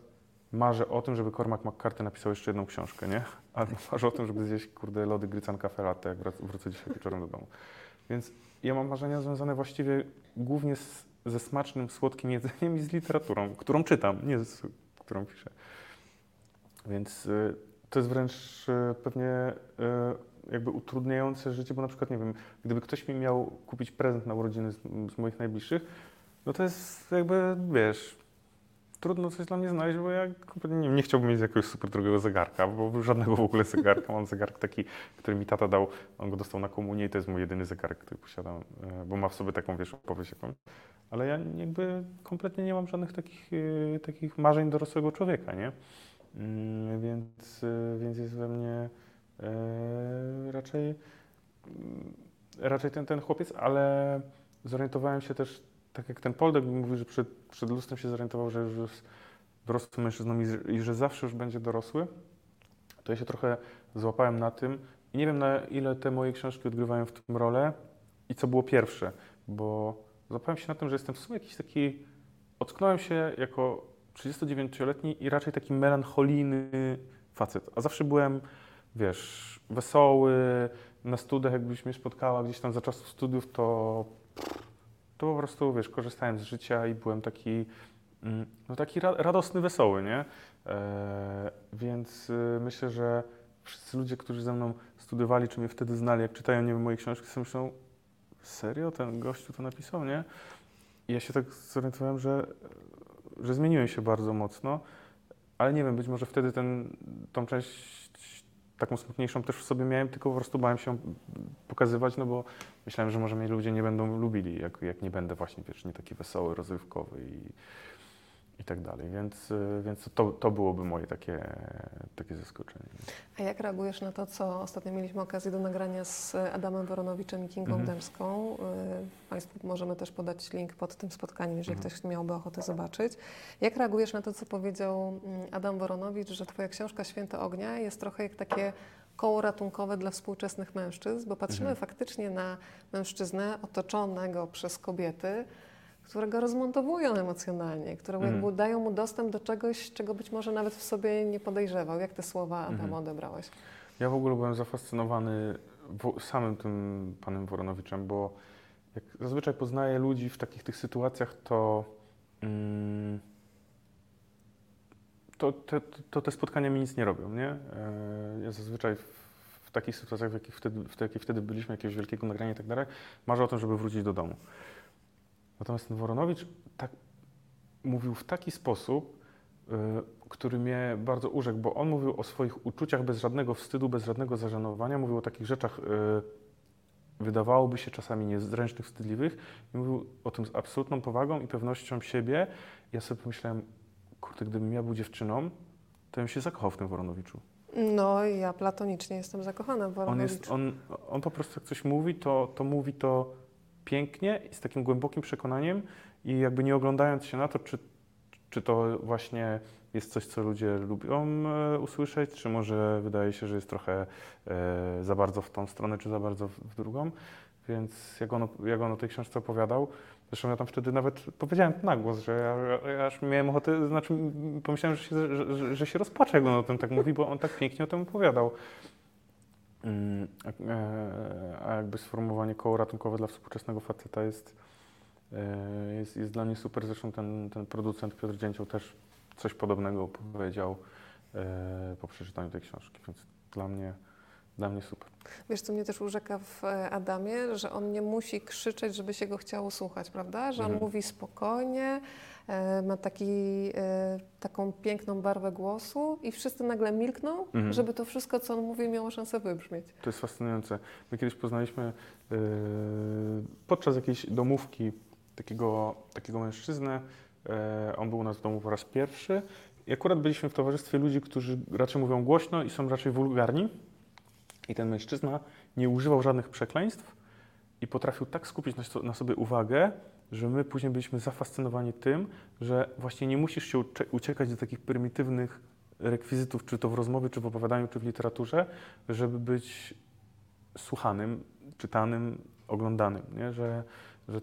marzę o tym, żeby Cormac McCarthy napisał jeszcze jedną książkę, nie? Albo marzę o tym, żeby zjeść, kurde, lody Grycan Cafe Latte, jak wrócę dzisiaj wieczorem do domu. Więc ja mam marzenia związane właściwie głównie z, ze smacznym, słodkim jedzeniem i z literaturą, którą czytam, nie z którą piszę. Więc y, to jest wręcz y, pewnie y, jakby utrudniające życie, bo na przykład, nie wiem, gdyby ktoś mi miał kupić prezent na urodziny z, z moich najbliższych, no to jest jakby, wiesz, trudno coś dla mnie znaleźć, bo ja nie, nie chciałbym mieć jakiegoś super drogiego zegarka, bo żadnego w ogóle zegarka. Mam zegarek taki, który mi tata dał, on go dostał na komunię i to jest mój jedyny zegarek, który posiadam, y, bo ma w sobie taką, wiesz, opowieść jakąś. Ale ja jakby kompletnie nie mam żadnych takich, y, takich marzeń dorosłego człowieka, nie? Mm, więc, y, więc jest we mnie e, raczej, mm, raczej ten, ten chłopiec, ale zorientowałem się też, tak jak ten Poldek mówił, że przed, przed lustrem się zorientował, że już jest dorosłym mężczyzną i, i że zawsze już będzie dorosły, to ja się trochę złapałem na tym i nie wiem na ile te moje książki odgrywają w tym rolę i co było pierwsze, bo złapałem się na tym, że jestem w sumie jakiś taki, ocknąłem się jako 39-letni i raczej taki melancholijny facet. A zawsze byłem, wiesz, wesoły, na studiach jakbyś mnie spotkała gdzieś tam za czasów studiów, to, to po prostu, wiesz, korzystałem z życia i byłem taki, mm, no taki ra- radosny, wesoły, nie? E, więc y, myślę, że wszyscy ludzie, którzy ze mną studiowali, czy mnie wtedy znali, jak czytają, nie wiem, moje książki, sobie myślą, serio, ten gościu to napisał, nie? I ja się tak zorientowałem, że że zmieniłem się bardzo mocno, ale nie wiem, być może wtedy ten, tą część taką smutniejszą też w sobie miałem, tylko po prostu bałem się pokazywać, no bo myślałem, że może mnie ludzie nie będą lubili, jak, jak nie będę właśnie wiecznie taki wesoły, rozrywkowy i, i tak dalej. Więc, y, więc to, to byłoby moje takie, takie zaskoczenie. A jak reagujesz na to, co ostatnio mieliśmy okazję do nagrania z Adamem Woronowiczem i Kingą Mhm. Dębską? Y, Państwu możemy też podać link pod tym spotkaniem, jeżeli Mhm. ktoś miałby ochotę zobaczyć. Jak reagujesz na to, co powiedział mm, Adam Woronowicz, że Twoja książka Święte Ognia jest trochę jak takie koło ratunkowe dla współczesnych mężczyzn, bo patrzymy Mhm. faktycznie na mężczyznę otoczonego przez kobiety, które go rozmontowują emocjonalnie, które Mhm. jakby dają mu dostęp do czegoś, czego być może nawet w sobie nie podejrzewał. Jak te słowa Adam Mhm. odebrałeś? Ja w ogóle byłem zafascynowany samym tym panem Woronowiczem, bo jak zazwyczaj poznaję ludzi w takich tych sytuacjach, to, mm, to, te, to te spotkania mi nic nie robią, nie? E, Ja zazwyczaj w, w takich sytuacjach, w jakich wtedy, w jakich wtedy byliśmy, jakiegoś wielkiego nagrania i tak dalej, marzę o tym, żeby wrócić do domu. Natomiast ten Woronowicz tak mówił w taki sposób, y, który mnie bardzo urzekł, bo on mówił o swoich uczuciach bez żadnego wstydu, bez żadnego zażenowania, mówił o takich rzeczach, y, wydawałoby się czasami niezręcznych, wstydliwych i mówił o tym z absolutną powagą i pewnością siebie. Ja sobie pomyślałem, kurde, gdybym ja był dziewczyną, to bym się zakochał w tym Woronowiczu. No, ja platonicznie jestem zakochana w On, Woronowiczu. jest, on, on po prostu jak coś mówi, to, to mówi to pięknie i z takim głębokim przekonaniem i jakby nie oglądając się na to, czy, czy to właśnie jest coś, co ludzie lubią e, usłyszeć, czy może wydaje się, że jest trochę e, za bardzo w tą stronę, czy za bardzo w, drugą. Więc jak on, jak on o tej książce opowiadał, zresztą ja tam wtedy nawet powiedziałem na głos, że ja, ja aż miałem ochotę, znaczy pomyślałem, że się, że, że się rozpaczę, jak on o tym tak mówi, bo on tak pięknie o tym opowiadał. Mm, a- e, A jakby sformułowanie koło ratunkowe dla współczesnego faceta jest, e, jest, jest dla mnie super. Zresztą ten, ten producent Piotr Dzięcioł też coś podobnego powiedział e, po przeczytaniu tej książki, więc dla mnie, dla mnie super. Wiesz, co mnie też urzeka w Adamie, że on nie musi krzyczeć, żeby się go chciało słuchać, prawda? Że on Mhm. mówi spokojnie, ma taki, e, taką piękną barwę głosu i wszyscy nagle milkną, Mhm. żeby to wszystko, co on mówi, miało szansę wybrzmieć. To jest fascynujące. My kiedyś poznaliśmy e, podczas jakiejś domówki takiego, takiego mężczyznę. E, on był u nas w domu po raz pierwszy. I akurat byliśmy w towarzystwie ludzi, którzy raczej mówią głośno i są raczej wulgarni. I ten mężczyzna nie używał żadnych przekleństw i potrafił tak skupić na, na sobie uwagę, że my później byliśmy zafascynowani tym, że właśnie nie musisz się uciekać do takich prymitywnych rekwizytów, czy to w rozmowie, czy w opowiadaniu, czy w literaturze, żeby być słuchanym, czytanym, oglądanym, nie? Że, że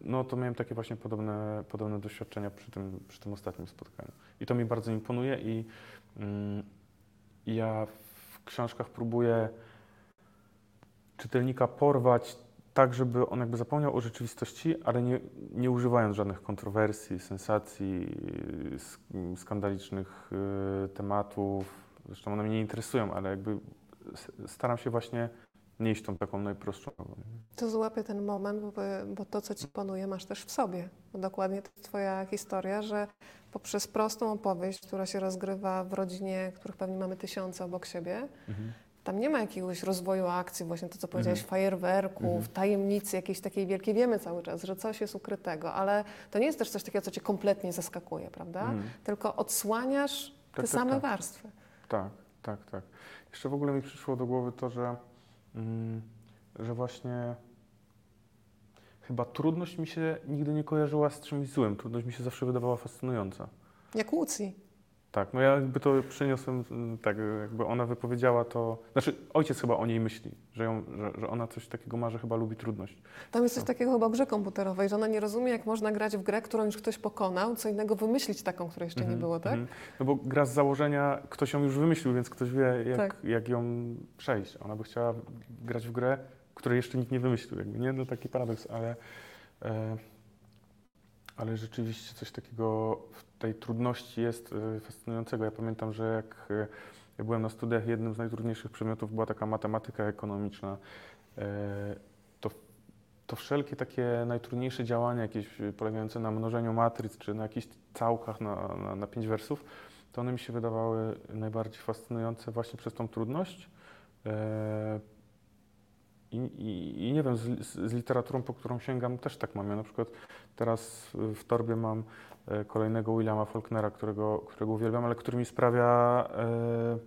no to miałem takie właśnie podobne, podobne doświadczenia przy tym, przy tym ostatnim spotkaniu. I to mi bardzo imponuje i mm, ja w książkach próbuję czytelnika porwać tak, żeby on jakby zapomniał o rzeczywistości, ale nie, nie używając żadnych kontrowersji, sensacji, sk- skandalicznych y, tematów. Zresztą one mnie nie interesują, ale jakby staram się właśnie nie iść tą taką najprostszą. To złapię ten moment, bo, bo to, co ci panuje, masz też w sobie. Bo dokładnie to jest twoja historia, że poprzez prostą opowieść, która się rozgrywa w rodzinie, których pewnie mamy tysiące obok siebie, Mhm. Tam nie ma jakiegoś rozwoju akcji, właśnie to, co powiedziałeś, Mhm. fajerwerków, Mhm. tajemnicy jakiejś takiej wielkiej. Wiemy cały czas, że coś jest ukrytego, ale to nie jest też coś takiego, co cię kompletnie zaskakuje, prawda? Mhm. Tylko odsłaniasz te tak, same tak. warstwy. Tak, tak, tak. Jeszcze w ogóle mi przyszło do głowy to, że, mm, że właśnie chyba trudność mi się nigdy nie kojarzyła z czymś złym. Trudność mi się zawsze wydawała fascynująca. Jak Łucji. Tak, no ja jakby to przyniosłem, mm, tak, jakby ona wypowiedziała to, znaczy ojciec chyba o niej myśli, że, ją, że, że ona coś takiego ma, że chyba lubi trudność. Tam jest coś takiego chyba o grze komputerowej, że ona nie rozumie, jak można grać w grę, którą już ktoś pokonał, co innego wymyślić taką, której jeszcze nie Mhm, było, tak? mhm. No bo gra z założenia, ktoś ją już wymyślił, więc ktoś wie, jak, Tak. jak ją przejść. Ona by chciała grać w grę, której jeszcze nikt nie wymyślił, jakby, nie? No taki paradoks, ale, e, ale rzeczywiście coś takiego w tej trudności jest e, fascynującego. Ja pamiętam, że jak ja byłem na studiach, jednym z najtrudniejszych przedmiotów była taka matematyka ekonomiczna. E, to, to wszelkie takie najtrudniejsze działania, jakieś e, polegające na mnożeniu matryc, czy na jakichś całkach na, na, na pięć wersów, to one mi się wydawały najbardziej fascynujące właśnie przez tą trudność. E, i, i, I nie wiem, z, z, literaturą, po którą sięgam, też tak mam. Ja na przykład teraz w- torbie mam kolejnego Williama Faulknera, którego, którego uwielbiam, ale który mi sprawia, e,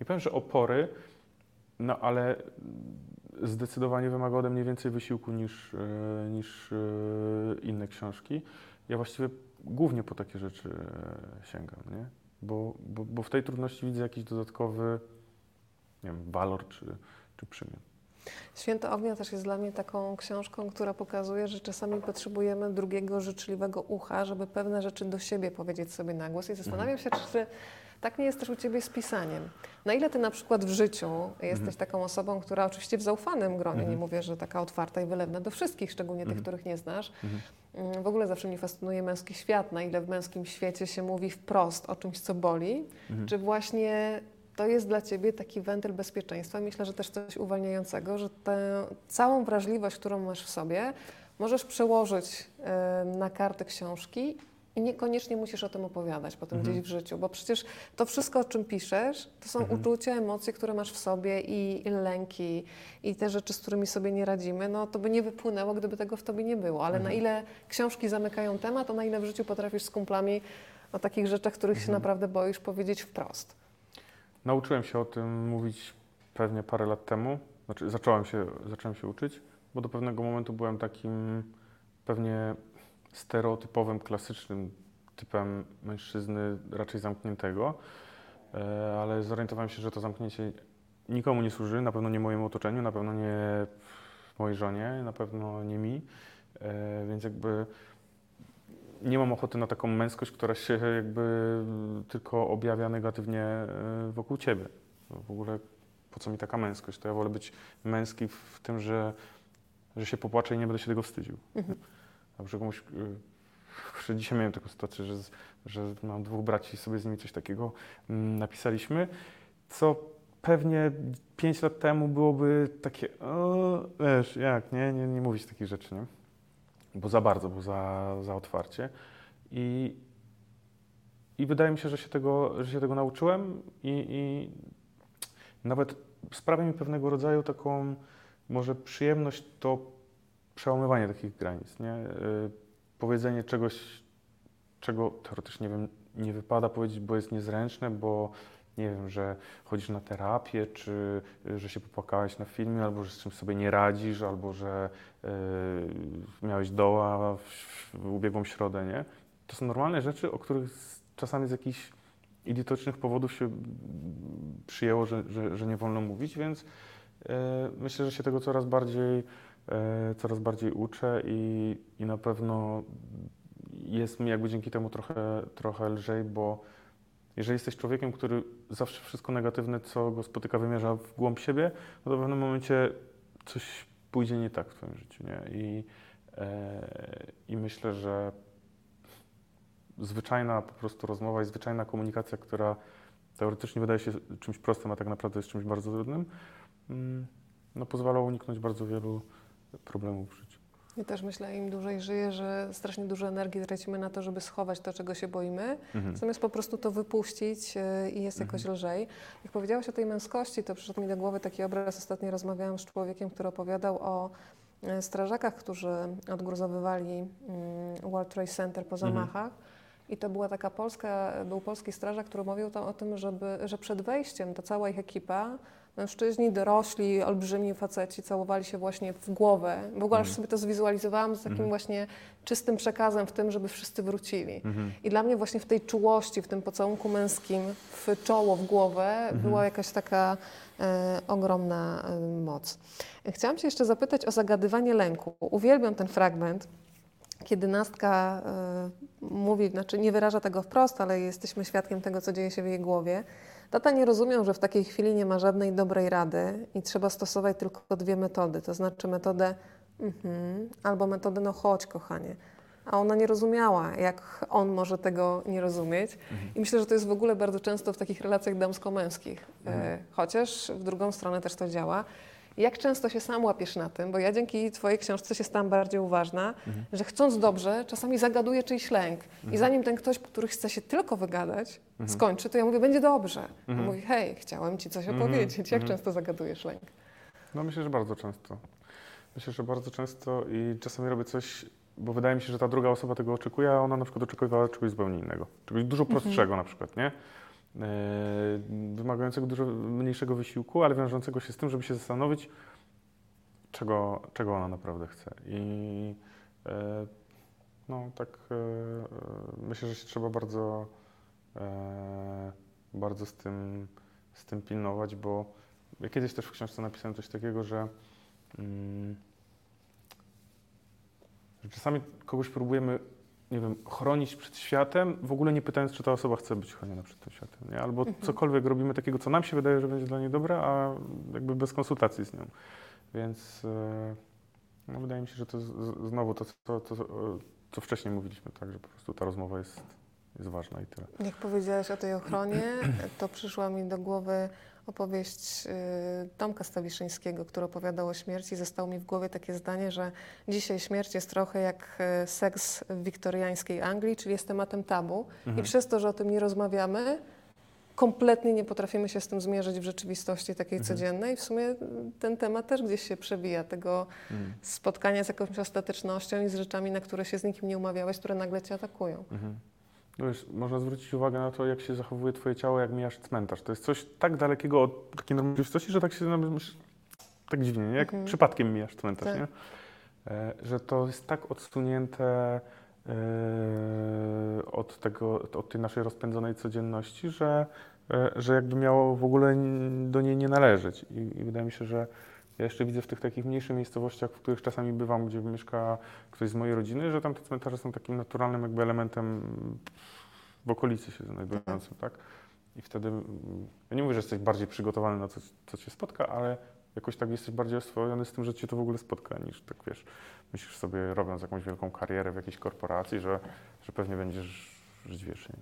nie powiem, że opory, no ale zdecydowanie wymaga ode mnie więcej wysiłku niż, e, niż e, inne książki. Ja właściwie głównie po takie rzeczy e, sięgam, nie? Bo, bo, bo w tej trudności widzę jakiś dodatkowy, nie wiem, walor czy, czy przymiot. Święto Ognia też jest dla mnie taką książką, która pokazuje, że czasami potrzebujemy drugiego życzliwego ucha, żeby pewne rzeczy do siebie powiedzieć sobie na głos. I zastanawiam się, czy tak nie jest też u Ciebie z pisaniem. Na ile Ty na przykład w życiu jesteś Mhm. taką osobą, która oczywiście w zaufanym gronie, Mhm. nie mówię, że taka otwarta i wylewna do wszystkich, szczególnie tych, Mhm. których nie znasz. Mhm. Mm, W ogóle zawsze mnie fascynuje męski świat, na ile w męskim świecie się mówi wprost o czymś, co boli, Mhm. czy właśnie to jest dla Ciebie taki wentyl bezpieczeństwa? Myślę, że też coś uwalniającego, że tę całą wrażliwość, którą masz w sobie, możesz przełożyć e, na karty książki i niekoniecznie musisz o tym opowiadać potem Mhm. gdzieś w życiu, bo przecież to wszystko, o czym piszesz, to są Mhm. uczucia, emocje, które masz w sobie i, i lęki i te rzeczy, z którymi sobie nie radzimy, no to by nie wypłynęło, gdyby tego w Tobie nie było. Ale Mhm. na ile książki zamykają temat, a na ile w życiu potrafisz z kumplami o takich rzeczach, których się Mhm. naprawdę boisz, powiedzieć wprost. Nauczyłem się o tym mówić pewnie parę lat temu. Znaczy, zacząłem się, zacząłem się uczyć, bo do pewnego momentu byłem takim pewnie stereotypowym, klasycznym typem mężczyzny, raczej zamkniętego, E, ale zorientowałem się, że to zamknięcie nikomu nie służy, na pewno nie mojemu otoczeniu, na pewno nie mojej żonie, na pewno nie mi, E, więc jakby nie mam ochoty na taką męskość, która się jakby tylko objawia negatywnie e, wokół ciebie. W ogóle po co mi taka męskość? To ja wolę być męski w tym, że, że się popłaczę i nie będę się tego wstydził. Mhm. Dobrze, komuś. y, Kurczę, dzisiaj miałem taką sytuację, że, że mam dwóch braci i sobie z nimi coś takiego mm, napisaliśmy, co pewnie 5 lat temu byłoby takie, o, wiesz, jak, nie, nie, nie mówić takich rzeczy, nie? Bo za bardzo, bo za, za otwarcie. I, I wydaje mi się, że się tego, że się tego nauczyłem i, i nawet sprawia mi pewnego rodzaju taką może przyjemność to przełamywanie takich granic, nie? Y, powiedzenie czegoś, czego teoretycznie nie wiem, nie wypada powiedzieć, bo jest niezręczne, bo nie wiem, że chodzisz na terapię, czy y, że się popłakałeś na filmie, albo że z czymś sobie nie radzisz, albo że y, miałeś doła w, w ubiegłą środę, nie? To są normalne rzeczy, o których czasami z jakichś idiotycznych powodów się przyjęło, że, że, że nie wolno mówić, więc e, myślę, że się tego coraz bardziej, coraz bardziej uczę i, i na pewno jest mi jakby dzięki temu trochę, trochę lżej, bo jeżeli jesteś człowiekiem, który zawsze wszystko negatywne, co go spotyka, wymierza w głąb siebie, no to w pewnym momencie coś pójdzie nie tak w twoim życiu, nie? I, e, i myślę, że zwyczajna po prostu rozmowa i zwyczajna komunikacja, która teoretycznie wydaje się czymś prostym, a tak naprawdę jest czymś bardzo trudnym, mm, no pozwala uniknąć bardzo wielu problemów w życiu. Ja też myślę, im dłużej żyję, że strasznie dużo energii tracimy na to, żeby schować to, czego się boimy, Mhm. zamiast po prostu to wypuścić yy, i jest jakoś lżej. Jak powiedziałaś o tej męskości, to przyszedł mi do głowy taki obraz. Ostatnio rozmawiałam z człowiekiem, który opowiadał o yy, strażakach, którzy odgruzowywali yy, World Trade Center po Mhm. zamachach. I to była taka polska, był polski strażak, który mówił tam o tym, żeby, że przed wejściem ta cała ich ekipa, mężczyźni, dorośli, olbrzymi faceci całowali się właśnie w głowę. W ogóle aż Mhm. sobie to zwizualizowałam z takim Mhm. właśnie czystym przekazem w tym, żeby wszyscy wrócili. Mhm. I dla mnie właśnie w tej czułości, w tym pocałunku męskim, w czoło, w głowę, Mhm. była jakaś taka e, ogromna e, moc. Chciałam Cię jeszcze zapytać o zagadywanie lęku. Uwielbiam ten fragment, kiedy Nastka e, mówi, znaczy nie wyraża tego wprost, ale jesteśmy świadkiem tego, co dzieje się w jej głowie. Tata nie rozumiał, że w takiej chwili nie ma żadnej dobrej rady i trzeba stosować tylko dwie metody, to znaczy metodę mhm, albo metodę no chodź kochanie. A ona nie rozumiała, jak on może tego nie rozumieć. I myślę, że to jest w ogóle bardzo często w takich relacjach damsko-męskich. E, chociaż w drugą stronę też to działa. Jak często się sam łapiesz na tym, bo ja dzięki Twojej książce się stałam bardziej uważna, że chcąc dobrze, czasami zagaduję czyjś lęk. I zanim ten ktoś, który chce się tylko wygadać, skończy, to ja mówię, będzie dobrze. A Mhm. mówi, hej, chciałem Ci coś Mhm. opowiedzieć. Jak Mhm. często zagadujesz lęk? No myślę, że bardzo często. Myślę, że bardzo często i czasami robię coś, bo wydaje mi się, że ta druga osoba tego oczekuje, a ona na przykład oczekiwała czegoś zupełnie innego. Czegoś dużo prostszego na przykład, nie? E, wymagającego dużo mniejszego wysiłku, ale wiążącego się z tym, żeby się zastanowić, czego, czego ona naprawdę chce. I e, no tak e, myślę, że się trzeba bardzo, bardzo z tym, z tym pilnować, bo ja kiedyś też w książce napisałem coś takiego, że, mm, że czasami kogoś próbujemy, nie wiem, chronić przed światem, w ogóle nie pytając, czy ta osoba chce być chroniona przed tym światem, nie? Albo Mhm. cokolwiek robimy takiego, co nam się wydaje, że będzie dla niej dobre, a jakby bez konsultacji z nią. Więc e, no, wydaje mi się, że to z, znowu to, to, co wcześniej mówiliśmy, tak, że po prostu ta rozmowa jest, jest ważna i tyle. Jak powiedziałeś o tej ochronie, to przyszła mi do głowy opowieść y, Tomka Stawiszyńskiego, który opowiadał o śmierci. Zostało mi w głowie takie zdanie, że dzisiaj śmierć jest trochę jak y, seks w wiktoriańskiej Anglii, czyli jest tematem tabu. I przez to, że o tym nie rozmawiamy, kompletnie nie potrafimy się z tym zmierzyć w rzeczywistości takiej Mhm. codziennej. W sumie y, ten temat też gdzieś się przewija, tego Mm. spotkania z jakąś ostatecznością i z rzeczami, na które się z nikim nie umawiałeś, które nagle cię atakują. Mhm. Wiesz, można zwrócić uwagę na to, jak się zachowuje twoje ciało, jak mijasz cmentarz. To jest coś tak dalekiego od takiej rzeczywistości, że tak się tak dziwnie, nie? jak Mhm. przypadkiem mijasz cmentarz, Tak. nie? E, że to jest tak odsunięte e, od, tego, od tej naszej rozpędzonej codzienności, że, e, że jakby miało w ogóle do niej nie należeć. I, I wydaje mi się, że ja jeszcze widzę w tych takich mniejszych miejscowościach, w których czasami bywam, gdzie mieszka ktoś z mojej rodziny, że tam te cmentarze są takim naturalnym jakby elementem w okolicy się znajdującym, tak? I wtedy, mm, ja nie mówię, że jesteś bardziej przygotowany na to, co cię spotka, ale jakoś tak jesteś bardziej oswojony z tym, że cię to w ogóle spotka, niż tak wiesz, myślisz sobie, robiąc jakąś wielką karierę w jakiejś korporacji, że, że pewnie będziesz żyć wiecznie.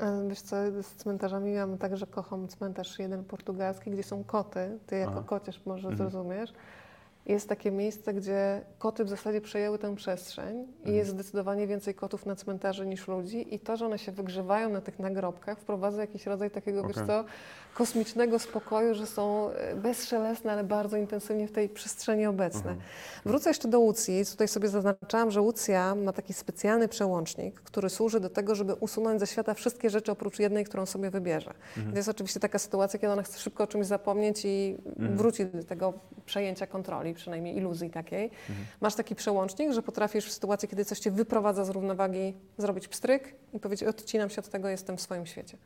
E, Wiesz co, z cmentarzami mam tak, że kocham cmentarz jeden portugalski, gdzie są koty. Ty jako Aha. kociarz może Mhm. zrozumiesz. Jest takie miejsce, gdzie koty w zasadzie przejęły tę przestrzeń i Mhm. jest zdecydowanie więcej kotów na cmentarzy niż ludzi i to, że one się wygrzewają na tych nagrobkach wprowadza jakiś rodzaj takiego, wiesz Okej. co, kosmicznego spokoju, że są e, bezszelestne, ale bardzo intensywnie w tej przestrzeni obecne. Mhm. Wrócę jeszcze do Łucji. Tutaj sobie zaznaczałam, że Łucja ma taki specjalny przełącznik, który służy do tego, żeby usunąć ze świata wszystkie rzeczy oprócz jednej, którą sobie wybierze. Mhm. To jest oczywiście taka sytuacja, kiedy ona chce szybko o czymś zapomnieć i Mhm. wróci do tego przejęcia kontroli, przynajmniej iluzji takiej. Mhm. Masz taki przełącznik, że potrafisz w sytuacji, kiedy coś cię wyprowadza z równowagi, zrobić pstryk i powiedzieć, odcinam się od tego, jestem w swoim świecie.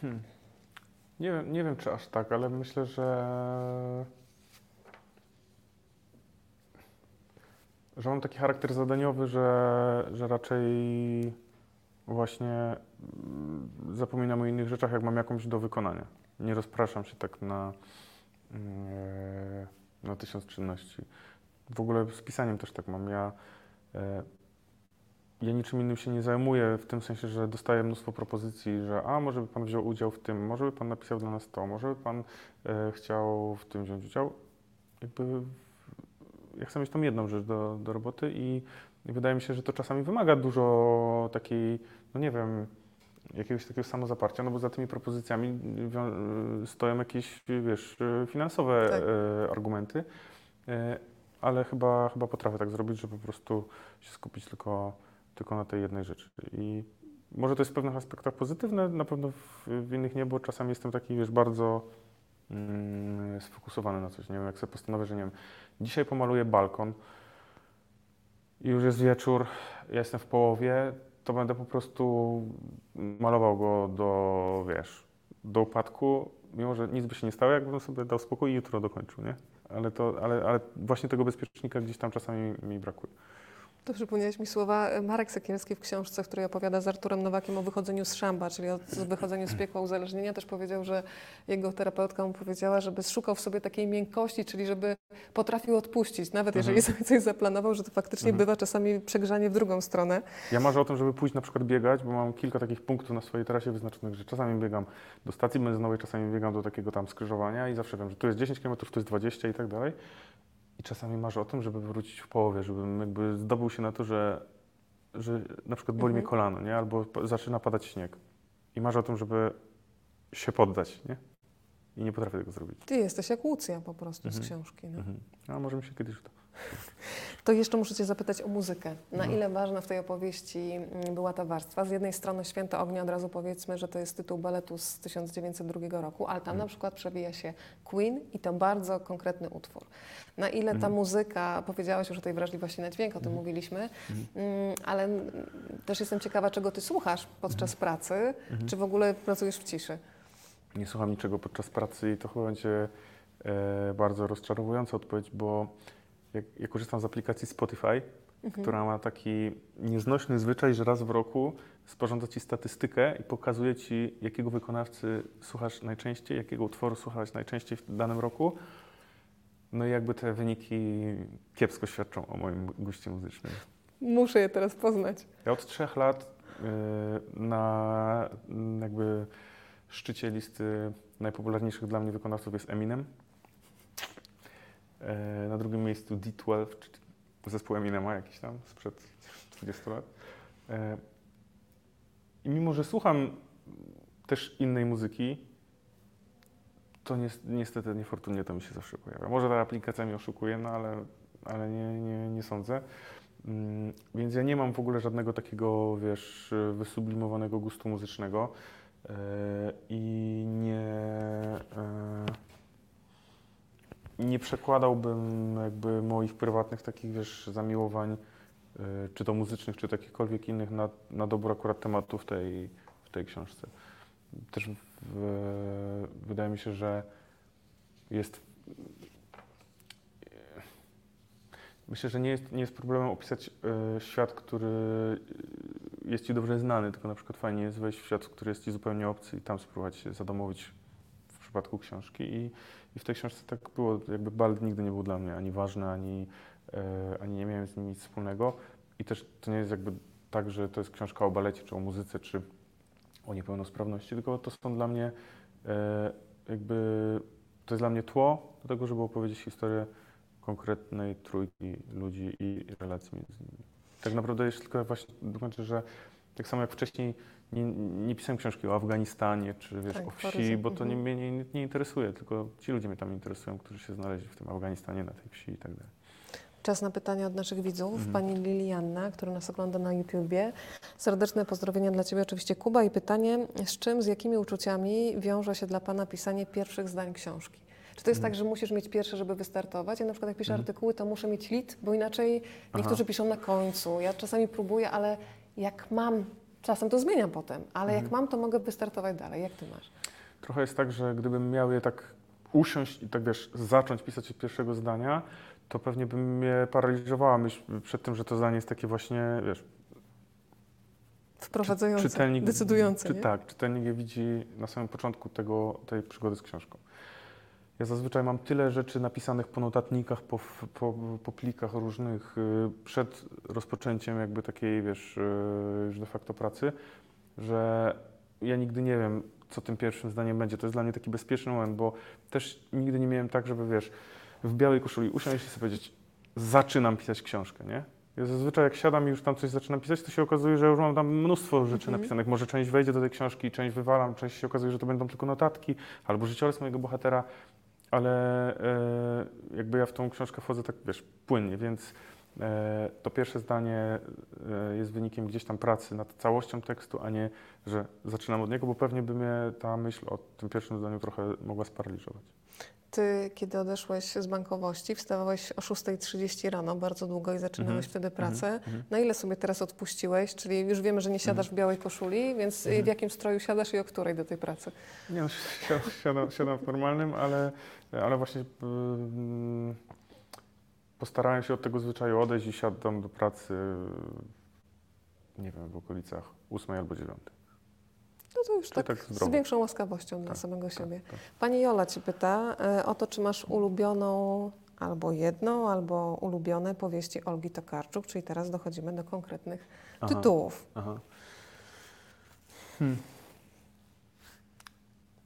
Hmm. Nie, wiem, nie wiem, czy aż tak, ale myślę, że. że mam taki charakter zadaniowy, że, że raczej właśnie mm, zapominam o innych rzeczach, jak mam jakąś do wykonania. Nie rozpraszam się tak na, na tysiąc czynności. W ogóle z pisaniem też tak mam. Ja, e, ja niczym innym się nie zajmuję, w tym sensie, że dostaję mnóstwo propozycji, że a może by Pan wziął udział w tym, może by Pan napisał dla nas to, może by Pan e, chciał w tym wziąć udział. Jakby ja chcę mieć tą jedną rzecz do, do roboty i, i wydaje mi się, że to czasami wymaga dużo takiej, no nie wiem, jakiegoś takiego samozaparcia, no bo za tymi propozycjami wią- stoją jakieś, wiesz, finansowe Tak. argumenty, ale chyba, chyba potrafię tak zrobić, że po prostu się skupić tylko, tylko na tej jednej rzeczy. I może to jest w pewnych aspektach pozytywne, na pewno w, w innych nie, bo czasami jestem taki, wiesz, bardzo mm, sfokusowany na coś. Nie wiem, jak sobie postanowię, że nie wiem, dzisiaj pomaluję balkon i już jest wieczór, ja jestem w połowie, to będę po prostu malował go do, wiesz, do upadku, mimo że nic by się nie stało, jakbym sobie dał spokój i jutro dokończył, nie? Ale, to, ale, ale właśnie tego bezpiecznika gdzieś tam czasami mi brakuje. To przypomniałeś mi słowa e, Marek Sekielski w książce, w której opowiada z Arturem Nowakiem o wychodzeniu z szamba, czyli o wychodzeniu z piekła uzależnienia. Też powiedział, że jego terapeutka mu powiedziała, żeby szukał w sobie takiej miękkości, czyli żeby potrafił odpuścić, nawet jeżeli Mhm. sobie coś zaplanował, że to faktycznie Mhm. bywa czasami przegrzanie w drugą stronę. Ja marzę o tym, żeby pójść na przykład biegać, bo mam kilka takich punktów na swojej trasie wyznaczonych, że czasami biegam do stacji benzynowej, czasami biegam do takiego tam skrzyżowania i zawsze wiem, że tu jest 10 km, tu jest 20 i tak dalej. Czasami marzę o tym, żeby wrócić w połowie, żebym jakby zdobył się na to, że, że na przykład boli Mhm. mnie kolano, nie? Albo zaczyna padać śnieg. I marzę o tym, żeby się poddać, nie? i nie potrafię tego zrobić. Ty jesteś jak Łucja po prostu z Mhm. książki. No. Mhm. A może mi się kiedyś uda. To jeszcze muszę Cię zapytać o muzykę. Na Mhm. ile ważna w tej opowieści mm, była ta warstwa? Z jednej strony Święto Ognia, od razu powiedzmy, że to jest tytuł baletu z 1902 roku, ale tam Mhm. na przykład przewija się Queen i to bardzo konkretny utwór. Na ile ta Mhm. muzyka, powiedziałaś już o tej wrażliwości na dźwięk, o tym mówiliśmy, mm, ale też jestem ciekawa, czego Ty słuchasz podczas pracy, czy w ogóle pracujesz w ciszy? Nie słucham niczego podczas pracy i to chyba będzie e, bardzo rozczarowująca odpowiedź, bo jak, ja korzystam z aplikacji Spotify, Mhm. która ma taki nieznośny zwyczaj, że raz w roku sporządza ci statystykę i pokazuje ci, jakiego wykonawcy słuchasz najczęściej, jakiego utworu słuchałeś najczęściej w danym roku. No i jakby te wyniki kiepsko świadczą o moim guście muzycznym. Muszę je teraz poznać. Ja od trzech lat y, na jakby szczycie listy najpopularniejszych dla mnie wykonawców jest Eminem. E, Na drugim miejscu D12, czyli zespół Eminema jakiś tam sprzed 20 lat. E, I mimo, że słucham też innej muzyki, to ni- niestety niefortunnie to mi się zawsze pojawia. Może ta aplikacja mnie oszukuje, no ale, ale nie, nie, nie sądzę. Mm, Więc ja nie mam w ogóle żadnego takiego, wiesz, wysublimowanego gustu muzycznego e, i nie, nie przekładałbym jakby moich prywatnych takich, wiesz, zamiłowań, e, czy to muzycznych, czy jakichkolwiek innych na, na dobór akurat tematu w tej, w tej książce. Też w, wydaje mi się, że jest Myślę, że nie jest, nie jest problemem opisać e, świat, który jest ci dobrze znany, tylko na przykład fajnie jest wejść w świat, który jest ci zupełnie obcy i tam spróbować się zadomowić przypadku książki. I, i w tej książce tak było, jakby balet nigdy nie był dla mnie ani ważny, ani, e, ani nie miałem z nim nic wspólnego. I też to nie jest jakby tak, że to jest książka o balecie, czy o muzyce, czy o niepełnosprawności, tylko to są dla mnie e, jakby, to jest dla mnie tło do tego, żeby opowiedzieć historię konkretnej trójki ludzi i relacji między nimi. Tak naprawdę jeszcze tylko właśnie dokończę, że tak samo jak wcześniej nie, nie pisałem książki o Afganistanie czy wiesz, Tak, o wsi, bo to nie, mhm. mnie nie, nie interesuje, tylko ci ludzie mnie tam interesują, którzy się znaleźli w tym Afganistanie, na tej wsi i tak dalej. Czas na pytania od naszych widzów. Mhm. Pani Lilianna, która nas ogląda na YouTubie. Serdeczne pozdrowienia dla Ciebie, oczywiście Kuba. I pytanie, z czym, z jakimi uczuciami wiąże się dla Pana pisanie pierwszych zdań książki? Czy to jest Mhm. tak, że musisz mieć pierwsze, żeby wystartować? Ja na przykład jak piszę Mhm. artykuły, to muszę mieć lit, bo inaczej niektórzy piszą na końcu. Ja czasami próbuję, ale jak mam, czasem to zmieniam potem, ale jak Mhm. mam, to mogę wystartować dalej. Jak Ty masz? Trochę jest tak, że gdybym miał je tak usiąść i tak wiesz, zacząć pisać od pierwszego zdania, to pewnie by mnie paraliżowała myśl przed tym, że to zdanie jest takie właśnie, wiesz, Wprowadzające, czytelnik, decydujące, czy, nie? Tak, czytelnik je widzi na samym początku tego, tej przygody z książką. Ja zazwyczaj mam tyle rzeczy napisanych po notatnikach, po, po, po plikach różnych y, przed rozpoczęciem jakby takiej, wiesz, y, już de facto pracy, że ja nigdy nie wiem, co tym pierwszym zdaniem będzie. To jest dla mnie taki bezpieczny moment, bo też nigdy nie miałem tak, żeby, wiesz, w białej koszuli usiąść i sobie powiedzieć, zaczynam pisać książkę, nie? Ja zazwyczaj jak siadam i już tam coś zaczynam pisać, to się okazuje, że już mam tam mnóstwo rzeczy Mhm. napisanych. Może część wejdzie do tej książki, część wywalam, część się okazuje, że to będą tylko notatki albo życiorys mojego bohatera, ale e, jakby ja w tą książkę wchodzę tak, wiesz, płynnie, więc e, to pierwsze zdanie e, jest wynikiem gdzieś tam pracy nad całością tekstu, a nie, że zaczynam od niego, bo pewnie by mnie ta myśl o tym pierwszym zdaniu trochę mogła sparaliżować. Ty, kiedy odeszłeś z bankowości, wstawałeś o 6.30 rano, bardzo długo i zaczynałeś Mhm, wtedy pracę. mhm. Na ile sobie teraz odpuściłeś? Czyli już wiemy, że nie siadasz w białej koszuli, więc Mhm. w jakim stroju siadasz i o której do tej pracy? Nie, no, siadam, siadam, siadam w normalnym, ale, ale właśnie mm, postarałem się od tego zwyczaju odejść i siadam do pracy, nie wiem, w okolicach 8 albo 9. No to już Czyli tak, tak z większą łaskawością dla Tak, samego siebie. tak. Pani Jola Ci pyta e, o to, czy masz ulubioną albo jedną, albo ulubione powieści Olgi Tokarczuk, czyli teraz dochodzimy do konkretnych Aha, tytułów. Aha. Hmm.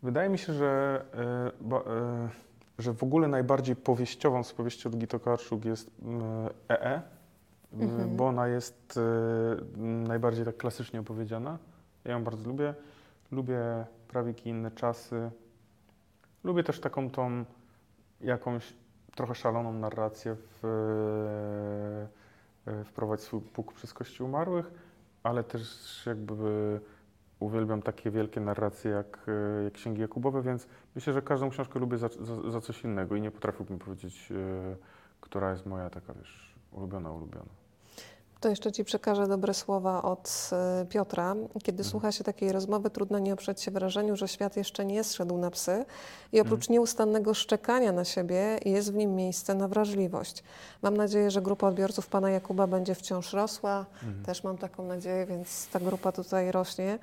Wydaje mi się, że, e, ba, e, że w ogóle najbardziej powieściową z powieści Olgi Tokarczuk jest EE, Mhm. bo ona jest najbardziej tak klasycznie opowiedziana. Ja ją bardzo lubię. Lubię Prawiki inne czasy. Lubię też taką tą jakąś trochę szaloną narrację w, e, wprowadzić swój pług przez kości umarłych, ale też jakby uwielbiam takie wielkie narracje jak, e, jak Księgi Jakubowe, więc myślę, że każdą książkę lubię za, za, za coś innego i nie potrafiłbym powiedzieć, e, która jest moja taka, wiesz, ulubiona, ulubiona. To jeszcze Ci przekażę dobre słowa od e, Piotra. Kiedy słucha się takiej rozmowy, trudno nie oprzeć się wrażeniu, że świat jeszcze nie zszedł na psy i oprócz nieustannego szczekania na siebie jest w nim miejsce na wrażliwość. Mam nadzieję, że grupa odbiorców Pana Jakuba będzie wciąż rosła. Też mam taką nadzieję, więc ta grupa tutaj rośnie.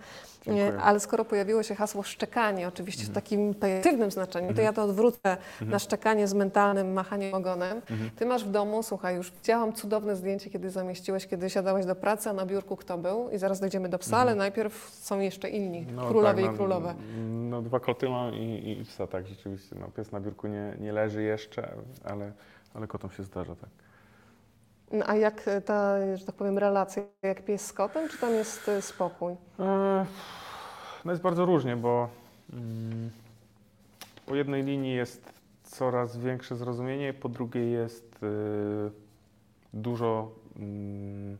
Dziękuję. Nie, Ale skoro pojawiło się hasło szczekanie, oczywiście w takim pejoratywnym znaczeniu, to ja to odwrócę na szczekanie z mentalnym machaniem ogonem. Ty masz w domu, słuchaj, już widziałam cudowne zdjęcie, kiedy zamieściłeś, kiedy siadałeś do pracy, a na biurku kto był? I zaraz dojdziemy do psa, ale najpierw są jeszcze inni, królowie tak, i królowe. No, no dwa koty mam i, i psa, tak, rzeczywiście. No, pies na biurku nie, nie leży jeszcze, ale, ale kotom się zdarza, tak. No, A jak ta, że tak powiem, relacja, jak pies z kotem, czy tam jest y, spokój? E, No jest bardzo różnie, bo mm, po jednej linii jest coraz większe zrozumienie, po drugiej jest dużo, mm,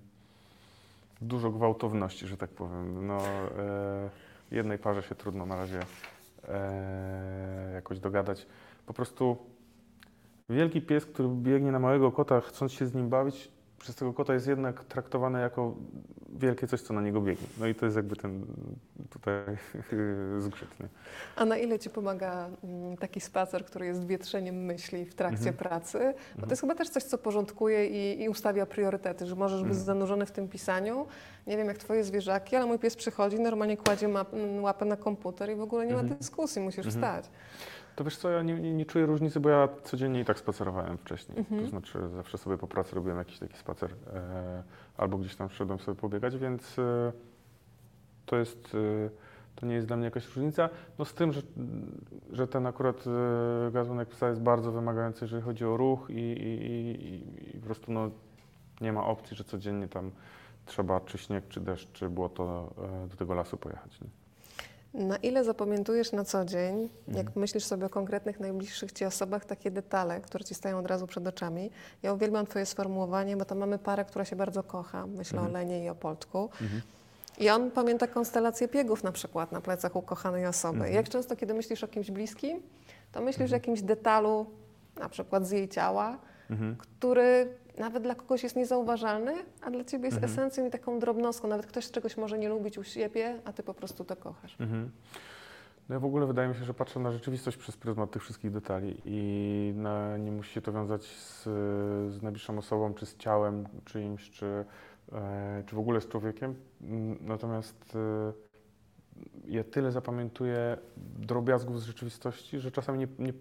dużo gwałtowności, że tak powiem. No, e, jednej parze się trudno na razie e, jakoś dogadać. Po prostu wielki pies, który biegnie na małego kota, chcąc się z nim bawić, przez tego kota jest jednak traktowany jako wielkie coś, co na niego biegnie. No i to jest jakby ten tutaj zgrzyt. Nie? A na ile Ci pomaga mm, taki spacer, który jest wietrzeniem myśli w trakcie Mhm. pracy? Bo to jest chyba też coś, co porządkuje i, i ustawia priorytety, że możesz być Mhm. zanurzony w tym pisaniu. Nie wiem jak Twoje zwierzaki, ale mój pies przychodzi, normalnie kładzie map, m, łapę na komputer i w ogóle nie ma Mhm. dyskusji, musisz Mhm. wstać. To wiesz co, ja nie, nie, nie czuję różnicy, bo ja codziennie i tak spacerowałem wcześniej. Mhm. To znaczy zawsze sobie po pracy robiłem jakiś taki spacer e, albo gdzieś tam szedłem sobie pobiegać, więc e, to jest, e, to nie jest dla mnie jakaś różnica. No z tym, że, że ten akurat e, gatunek psa jest bardzo wymagający, jeżeli chodzi o ruch i, i, i, i po prostu no, nie ma opcji, że codziennie tam trzeba czy śnieg, czy deszcz, czy błoto e, do tego lasu pojechać. Nie? Na ile zapamiętujesz na co dzień, jak Mhm. myślisz sobie o konkretnych, najbliższych Ci osobach, takie detale, które Ci stają od razu przed oczami? Ja uwielbiam Twoje sformułowanie, bo tam mamy parę, która się bardzo kocha. Myślę Mhm. o Lenie i o Polczku. Mhm. I on pamięta konstelację piegów na przykład na plecach ukochanej osoby. Mhm. Jak często, kiedy myślisz o kimś bliskim, to myślisz Mhm. o jakimś detalu, na przykład z jej ciała, Mhm. który nawet dla kogoś jest niezauważalny, a dla Ciebie jest Mhm. esencją i taką drobnostką. Nawet ktoś czegoś może nie lubić u siebie, a Ty po prostu to kochasz. Mhm. No ja w ogóle wydaje mi się, że patrzę na rzeczywistość przez pryzmat tych wszystkich detali i na, nie musi się to wiązać z, z najbliższą osobą, czy z ciałem czyimś, czy, e, czy w ogóle z człowiekiem. Natomiast e, ja tyle zapamiętuję drobiazgów z rzeczywistości, że czasami nie, nie,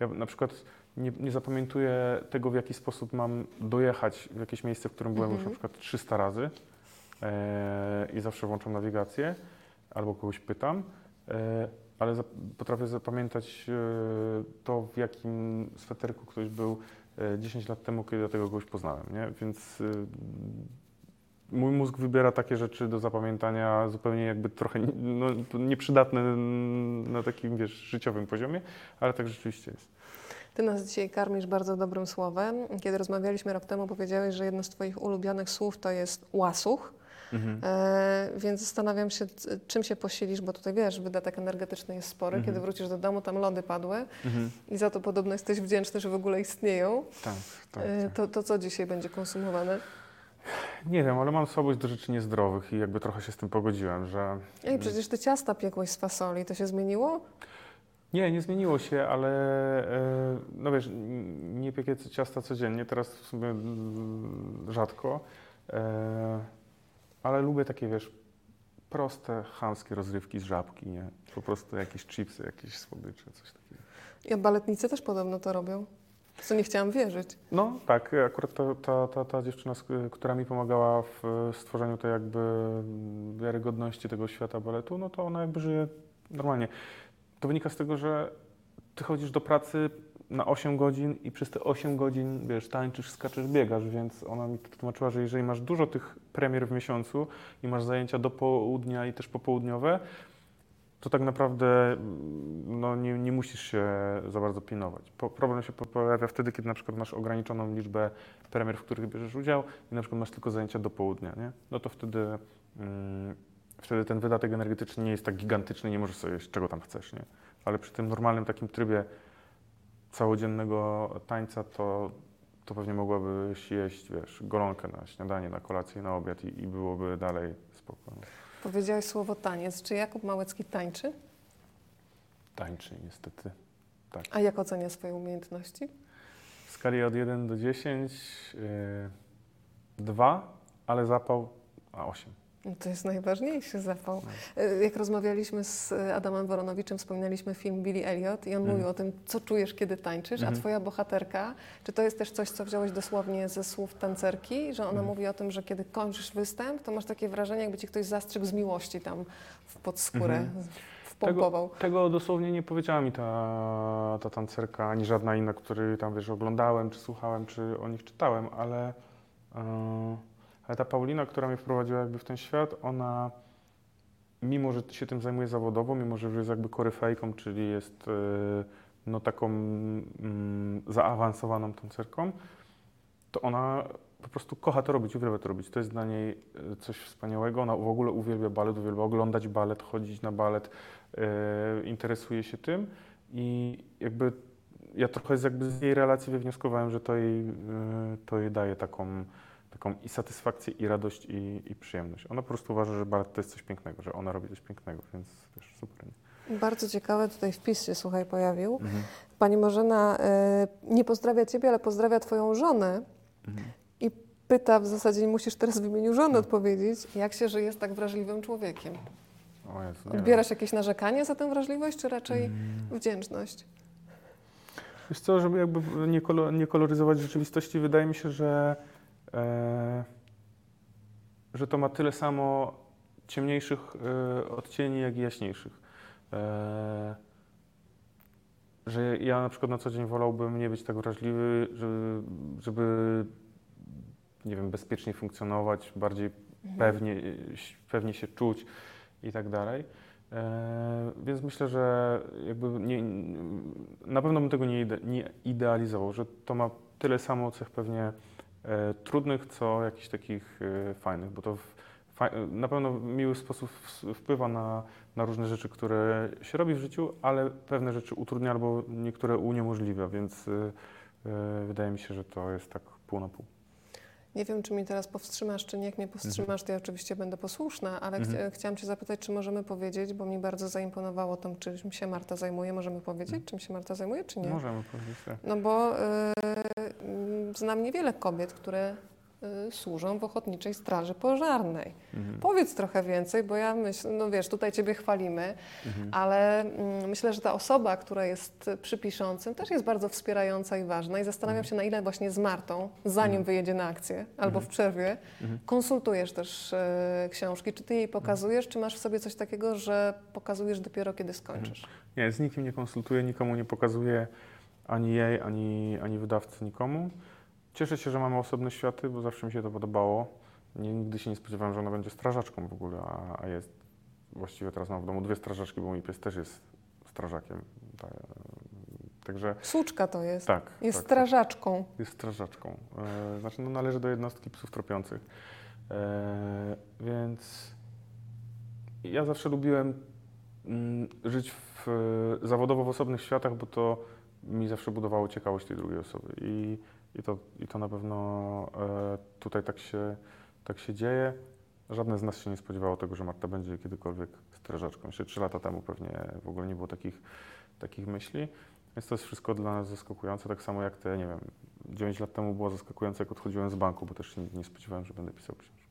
ja na przykład nie, nie zapamiętuję tego, w jaki sposób mam dojechać w jakieś miejsce, w którym byłem już Mhm. na przykład 300 razy e, i zawsze włączam nawigację albo kogoś pytam, e, ale zap- potrafię zapamiętać e, to, w jakim sweterku ktoś był e, 10 lat temu, kiedy ja tego kogoś poznałem, nie? Więc e, mój mózg wybiera takie rzeczy do zapamiętania zupełnie jakby trochę no, nieprzydatne na takim, wiesz, życiowym poziomie, ale tak rzeczywiście jest. Ty nas dzisiaj karmisz bardzo dobrym słowem. Kiedy rozmawialiśmy rok temu, powiedziałeś, że jedno z Twoich ulubionych słów to jest łasuch. E, więc zastanawiam się, czym się posilisz, bo tutaj wiesz, wydatek energetyczny jest spory. Mhm. Kiedy wrócisz do domu, tam lody padły Mhm. i za to podobno jesteś wdzięczny, że w ogóle istnieją. Tak, tak, E, tak. to, to co dzisiaj będzie konsumowane? Nie wiem, ale mam słabość do rzeczy niezdrowych i jakby trochę się z tym pogodziłem, że Ej, przecież Ty ciasta piekłeś z fasoli, to się zmieniło? Nie, nie zmieniło się, ale e, no wiesz, nie piekę ciasta codziennie, teraz w sumie rzadko, e, ale lubię takie, wiesz, proste, chamskie rozrywki z żabki, nie? Po prostu jakieś chipsy, jakieś słodycze, coś takiego. Ja baletnicy też podobno to robią. W Co nie chciałam wierzyć. No tak, akurat ta, ta, ta, ta dziewczyna, która mi pomagała w e, stworzeniu tej jakby wiarygodności tego świata baletu, no to ona jakby żyje normalnie. To wynika z tego, że ty chodzisz do pracy na 8 godzin i przez te 8 godzin, wiesz, tańczysz, skaczesz, biegasz, więc ona mi tłumaczyła, że jeżeli masz dużo tych premier w miesiącu i masz zajęcia do południa i też popołudniowe, to tak naprawdę mm, no, nie, nie musisz się za bardzo pilnować. Po, problem się po- pojawia wtedy, kiedy na przykład masz ograniczoną liczbę premier, w których bierzesz udział i na przykład masz tylko zajęcia do południa, nie? No to wtedy, mm, wtedy ten wydatek energetyczny nie jest tak gigantyczny, nie możesz sobie jeść czego tam chcesz, nie? Ale przy tym normalnym takim trybie całodziennego tańca to, to pewnie mogłabyś jeść, wiesz, golonkę na śniadanie, na kolację, na obiad i, i byłoby dalej spokojnie. Powiedziałeś słowo taniec. Czy Jakub Małecki tańczy? Tańczy niestety. A jak ocenia swoje umiejętności? W skali od 1 do 10, yy, 2, ale zapał a 8. To jest najważniejszy zapał. No. Y, Jak rozmawialiśmy z Adamem Woronowiczem, wspominaliśmy film Billy Elliot i on Mhm. mówił o tym, co czujesz, kiedy tańczysz, a Mhm. twoja bohaterka, czy to jest też coś, co wziąłeś dosłownie ze słów tancerki, że ona Mhm. mówi o tym, że kiedy kończysz występ, to masz takie wrażenie, jakby ci ktoś zastrzygł z miłości tam w podskórę, Mhm. wpompował. Tego dosłownie nie powiedziała mi ta, ta tancerka, ani żadna inna, której tam, wiesz, oglądałem, czy słuchałem, czy o nich czytałem, ale, yy, ale ta Paulina, która mnie wprowadziła jakby w ten świat, ona mimo, że się tym zajmuje zawodowo, mimo, że już jest jakby koryfejką, czyli jest yy, no taką mm, zaawansowaną tancerką, to ona po prostu kocha to robić, uwielbia to robić. To jest dla niej y, coś wspaniałego. Ona w ogóle uwielbia balet, uwielbia oglądać balet, chodzić na balet, y, interesuje się tym i jakby ja trochę z, jakby z jej relacji wywnioskowałem, że to jej, to jej daje taką, taką i satysfakcję, i radość, i, i przyjemność. Ona po prostu uważa, że to jest coś pięknego, że ona robi coś pięknego, więc też super. nie? Bardzo ciekawy tutaj wpis się, słuchaj, pojawił. Mhm. Pani Marzena y, nie pozdrawia ciebie, ale pozdrawia twoją żonę. Mhm. Pyta, w zasadzie nie musisz teraz w imieniu żony Mhm. odpowiedzieć, jak się żyje z tak wrażliwym człowiekiem. O Jezu. Odbierasz jakieś narzekanie za tę wrażliwość, czy raczej Mm. wdzięczność? Wiesz co, żeby jakby nie, kolo, nie koloryzować rzeczywistości, wydaje mi się, że, że to ma tyle samo ciemniejszych e, odcieni, jak i jaśniejszych. E, że ja na przykład na co dzień wolałbym nie być tak wrażliwy, żeby, żeby nie wiem, bezpiecznie funkcjonować, bardziej pewnie, pewnie się czuć i tak dalej. E, więc myślę, że jakby nie, na pewno bym tego nie, ide, nie idealizował, że to ma tyle samo cech pewnie e, trudnych, co jakichś takich e, fajnych, bo to fa, na pewno w miły sposób wpływa na, na różne rzeczy, które się robi w życiu, ale pewne rzeczy utrudnia albo niektóre uniemożliwia, więc e, e, wydaje mi się, że to jest tak pół na pół. Nie wiem, czy mnie teraz powstrzymasz, czy nie. Jak mnie powstrzymasz, to ja oczywiście będę posłuszna, ale Mhm. chcia- chciałam Cię zapytać, czy możemy powiedzieć, bo mi bardzo zaimponowało to, czym się Marta zajmuje. Możemy powiedzieć, Mhm. czym się Marta zajmuje, czy nie? Możemy powiedzieć tak. No bo y, znam niewiele kobiet, które służą w Ochotniczej Straży Pożarnej. Mhm. Powiedz trochę więcej, bo ja myślę, no wiesz, tutaj Ciebie chwalimy, Mhm. ale mm, myślę, że ta osoba, która jest przy piszącym, też jest bardzo wspierająca i ważna. I zastanawiam Mhm. się, na ile właśnie z Martą, zanim Mhm. wyjedzie na akcję albo w przerwie, Mhm. konsultujesz też e, książki. Czy Ty jej pokazujesz, czy masz w sobie coś takiego, że pokazujesz dopiero, kiedy skończysz? Nie, z nikim nie konsultuję, nikomu nie pokazuję, ani jej, ani, ani wydawcy, nikomu. Cieszę się, że mamy osobne światy, bo zawsze mi się to podobało. Nigdy się nie spodziewałem, że ona będzie strażaczką w ogóle, a, a jest. Właściwie teraz mam w domu dwie strażaczki, bo mój pies też jest strażakiem. Tak, także Słuczka to jest. tak. Jest tak, strażaczką. jest strażaczką. E, znaczy, no, należy do jednostki psów tropiących. E, więc ja zawsze lubiłem mm, żyć w, zawodowo w osobnych światach, bo to mi zawsze budowało ciekawość tej drugiej osoby. I, i, to, i to na pewno e, tutaj tak się, tak się dzieje. Żadne z nas się nie spodziewało tego, że Marta będzie kiedykolwiek strażaczką. Jeszcze trzy lata temu pewnie w ogóle nie było takich, takich myśli. Więc to jest wszystko dla nas zaskakujące, tak samo jak te, nie wiem, 9 lat temu było zaskakujące, jak odchodziłem z banku, bo też się nie spodziewałem, że będę pisał książkę.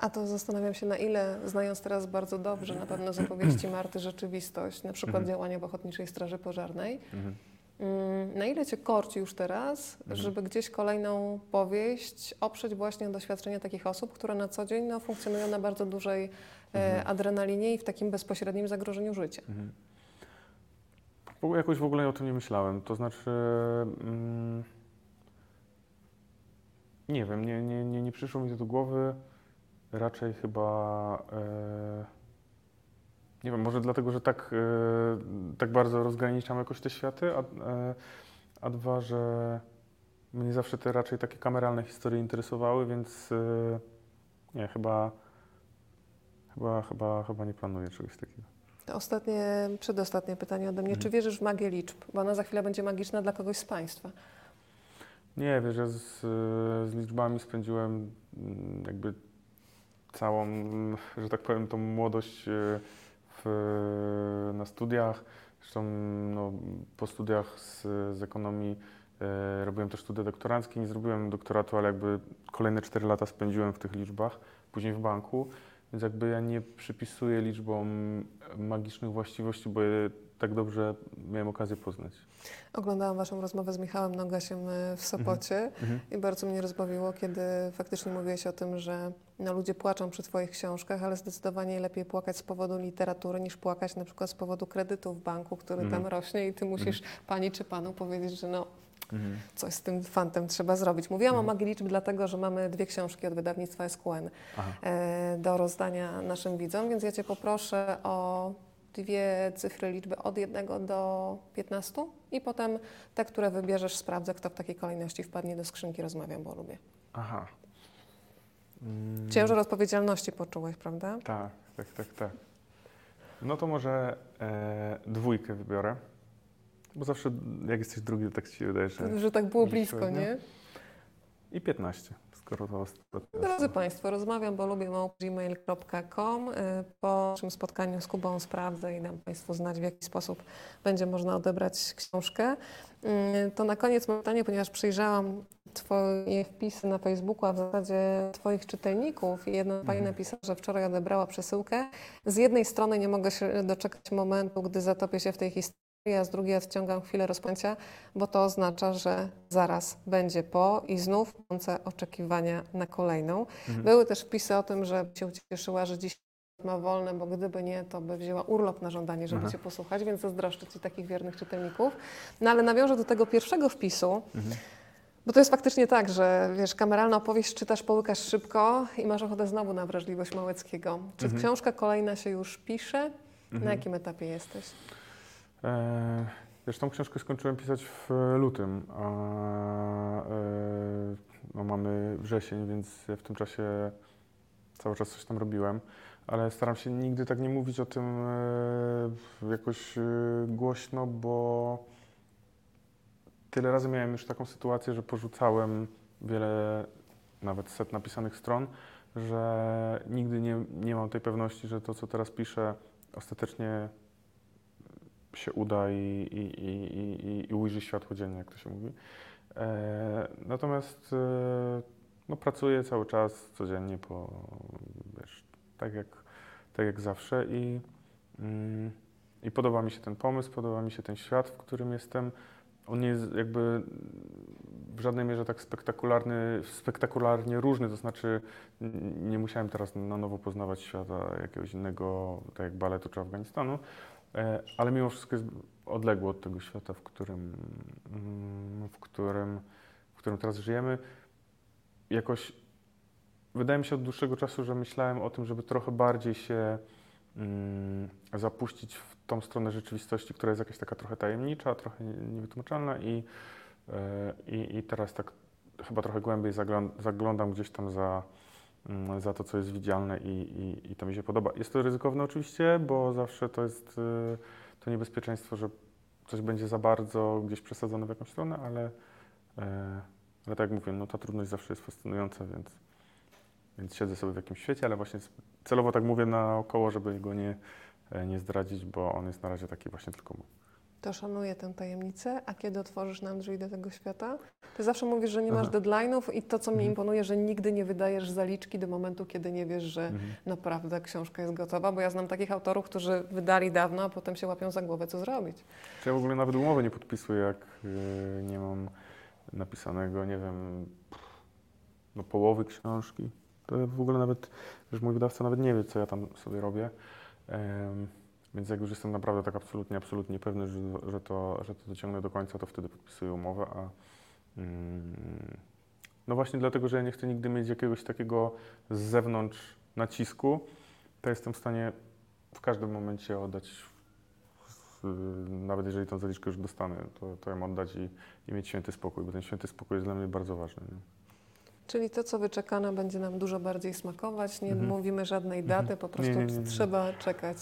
A to zastanawiam się, na ile, znając teraz bardzo dobrze na pewno z opowieści Marty rzeczywistość, na przykład Mhm. działania w Ochotniczej Straży Pożarnej, Mhm. Na ile Cię korci już teraz, Mhm. żeby gdzieś kolejną powieść oprzeć właśnie doświadczenia takich osób, które na co dzień no, funkcjonują na bardzo dużej e, Mhm. adrenalinie i w takim bezpośrednim zagrożeniu życia. Mhm. Jakoś w ogóle o tym nie myślałem. To znaczy, mm, nie wiem, nie, nie, nie, nie przyszło mi to do głowy. Raczej chyba, e, Nie wiem, może dlatego, że tak, e, tak bardzo rozgraniczam jakoś te światy, a, e, a dwa, że mnie zawsze te raczej takie kameralne historie interesowały, więc e, nie, chyba, chyba, chyba, chyba nie planuję czegoś takiego. To ostatnie, przedostatnie pytanie ode mnie. Mhm. Czy wierzysz w magię liczb? Bo ona za chwilę będzie magiczna dla kogoś z Państwa. Nie, wiesz, ja z, z liczbami spędziłem mm, jakby całą, że tak powiem, tą młodość w, na studiach. Zresztą no, po studiach z, z ekonomii e, robiłem też studia doktoranckie. Nie zrobiłem doktoratu, ale jakby kolejne 4 lata spędziłem w tych liczbach, później w banku. Więc jakby ja nie przypisuję liczbom magicznych właściwości, bo je tak dobrze miałem okazję poznać. Oglądałam Waszą rozmowę z Michałem Nogasiem y, w Sopocie i bardzo mnie rozbawiło, kiedy faktycznie mówiłeś o tym, że no, ludzie płaczą przy Twoich książkach, ale zdecydowanie lepiej płakać z powodu literatury, niż płakać na przykład z powodu kredytu w banku, który Mhm. tam rośnie i Ty musisz Pani czy Panu powiedzieć, że no, Mhm. coś z tym fantem trzeba zrobić. Mówiłam Mhm. o magii liczb dlatego, że mamy dwie książki od wydawnictwa SQN Aha. e, do rozdania naszym widzom, więc ja Cię poproszę o dwie cyfry liczby od 1 do 15 i potem te, które wybierzesz, sprawdzę, kto w takiej kolejności wpadnie do skrzynki Rozmawiam, bo lubię. Aha. Mm, Ciężar odpowiedzialności poczułeś, prawda? Tak, tak, tak, tak. No to może e, dwójkę wybiorę. Bo zawsze jak jesteś drugi, to tak ci się wydaje, że... Że tak było blisko, nie? I 15, skoro to ostatnio. Drodzy Państwo, rozmawiam, bo lubię gmail.com. Po naszym spotkaniu z Kubą sprawdzę i dam Państwu znać, w jaki sposób będzie można odebrać książkę. Y, To na koniec mam pytanie, ponieważ przyjrzałam Twoje wpisy na Facebooku, a w zasadzie Twoich czytelników i jedna Pani Mhm. napisała, że wczoraj odebrała przesyłkę. Z jednej strony nie mogę się doczekać momentu, gdy zatopię się w tej historii, a z drugiej odciągam chwilę rozpęcia, bo to oznacza, że zaraz będzie po i znów mące oczekiwania na kolejną. Mhm. Były też wpisy o tym, że się ucieszyła, że dziś ma wolne, bo gdyby nie, to by wzięła urlop na żądanie, żeby Aha. Cię posłuchać, więc zazdroszczę Ci takich wiernych czytelników. No ale nawiążę do tego pierwszego wpisu, Mhm. bo to jest faktycznie tak, że wiesz, kameralna opowieść czytasz, połykasz szybko i masz ochotę znowu na wrażliwość Małeckiego. Czy Mhm. książka kolejna się już pisze? Na Mhm. jakim etapie jesteś? E, wiesz, tą książkę skończyłem pisać w lutym, a e, no, mamy wrzesień, więc w tym czasie cały czas coś tam robiłem, ale staram się nigdy tak nie mówić o tym e, jakoś e, głośno, bo tyle razy miałem już taką sytuację, że porzucałem wiele, nawet set napisanych stron, że nigdy nie, nie mam tej pewności, że to, co teraz piszę, ostatecznie się uda i, i, i, i, ujrzy światło dzienne, jak to się mówi. E, natomiast e, no, pracuję cały czas, codziennie, po, wiesz, tak jak, tak jak zawsze i, mm, i podoba mi się ten pomysł, podoba mi się ten świat, w którym jestem. On nie jest jakby w żadnej mierze tak spektakularny, spektakularnie różny, to znaczy nie musiałem teraz na nowo poznawać świata jakiegoś innego, tak jak baletu czy Afganistanu, ale mimo wszystko jest odległo od tego świata, w którym, mm, w którym, w którym teraz żyjemy. Jakoś wydaje mi się od dłuższego czasu, że myślałem o tym, żeby trochę bardziej się mm, zapuścić w tą stronę rzeczywistości, która jest jakaś taka trochę tajemnicza, trochę niewytłumaczalna i, e, i, i teraz tak chyba trochę głębiej zagląd- zaglądam gdzieś tam za, za to, co jest widzialne i, i, i to mi się podoba. Jest to ryzykowne oczywiście, bo zawsze to jest y, to niebezpieczeństwo, że coś będzie za bardzo gdzieś przesadzone w jakąś stronę, ale, e, ale tak jak mówię, no ta trudność zawsze jest fascynująca, więc, więc siedzę sobie w jakimś świecie, ale właśnie celowo tak mówię naokoło, żeby go nie, e, nie zdradzić, bo on jest na razie taki właśnie tylko mój. To szanuję tę tajemnicę, a kiedy otworzysz nam drzwi do tego świata? Ty zawsze mówisz, że nie masz Aha. deadline'ów i to, co mnie Mhm. imponuje, że nigdy nie wydajesz zaliczki do momentu, kiedy nie wiesz, że Mhm. naprawdę książka jest gotowa, bo ja znam takich autorów, którzy wydali dawno, a potem się łapią za głowę, co zrobić. Ja w ogóle nawet umowy nie podpisuję, jak y, nie mam napisanego, nie wiem, no połowy książki. To w ogóle nawet, że mój wydawca nawet nie wie, co ja tam sobie robię. Więc jak już jestem naprawdę tak absolutnie, absolutnie pewny, że, że, to, że to dociągnę do końca, to wtedy podpisuję umowę, a mm, no właśnie dlatego, że ja nie chcę nigdy mieć jakiegoś takiego z zewnątrz nacisku, to jestem w stanie w każdym momencie oddać, nawet jeżeli tą zaliczkę już dostanę, to, to ją oddać i, i mieć święty spokój, bo ten święty spokój jest dla mnie bardzo ważny. Nie? Czyli to, co wyczekane, będzie nam dużo bardziej smakować. Nie Mhm. mówimy żadnej Mhm. daty, po Nie, prostu nie, nie, nie. trzeba czekać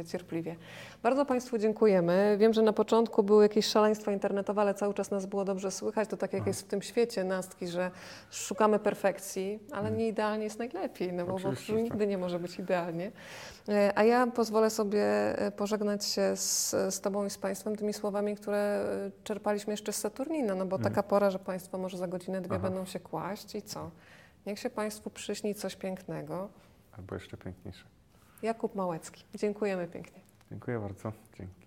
e, cierpliwie. Bardzo Państwu dziękujemy. Wiem, że na początku były jakieś szaleństwa internetowe, ale cały czas nas było dobrze słychać. To tak jak Aha. jest w tym świecie nastki, że szukamy perfekcji, ale Mhm. nie idealnie jest najlepiej, no bo po Oczywiście, że tak. nigdy nie może być idealnie. E, A ja pozwolę sobie e, pożegnać się z, z Tobą i z Państwem tymi słowami, które czerpaliśmy jeszcze z Saturnina, no bo Mhm. taka pora, że Państwo może za godzinę, dwie Aha. będą się kłaść i co? Niech się Państwu przyśni coś pięknego. Albo jeszcze piękniejsze. Jakub Małecki. Dziękujemy pięknie. Dziękuję bardzo. Dzięki.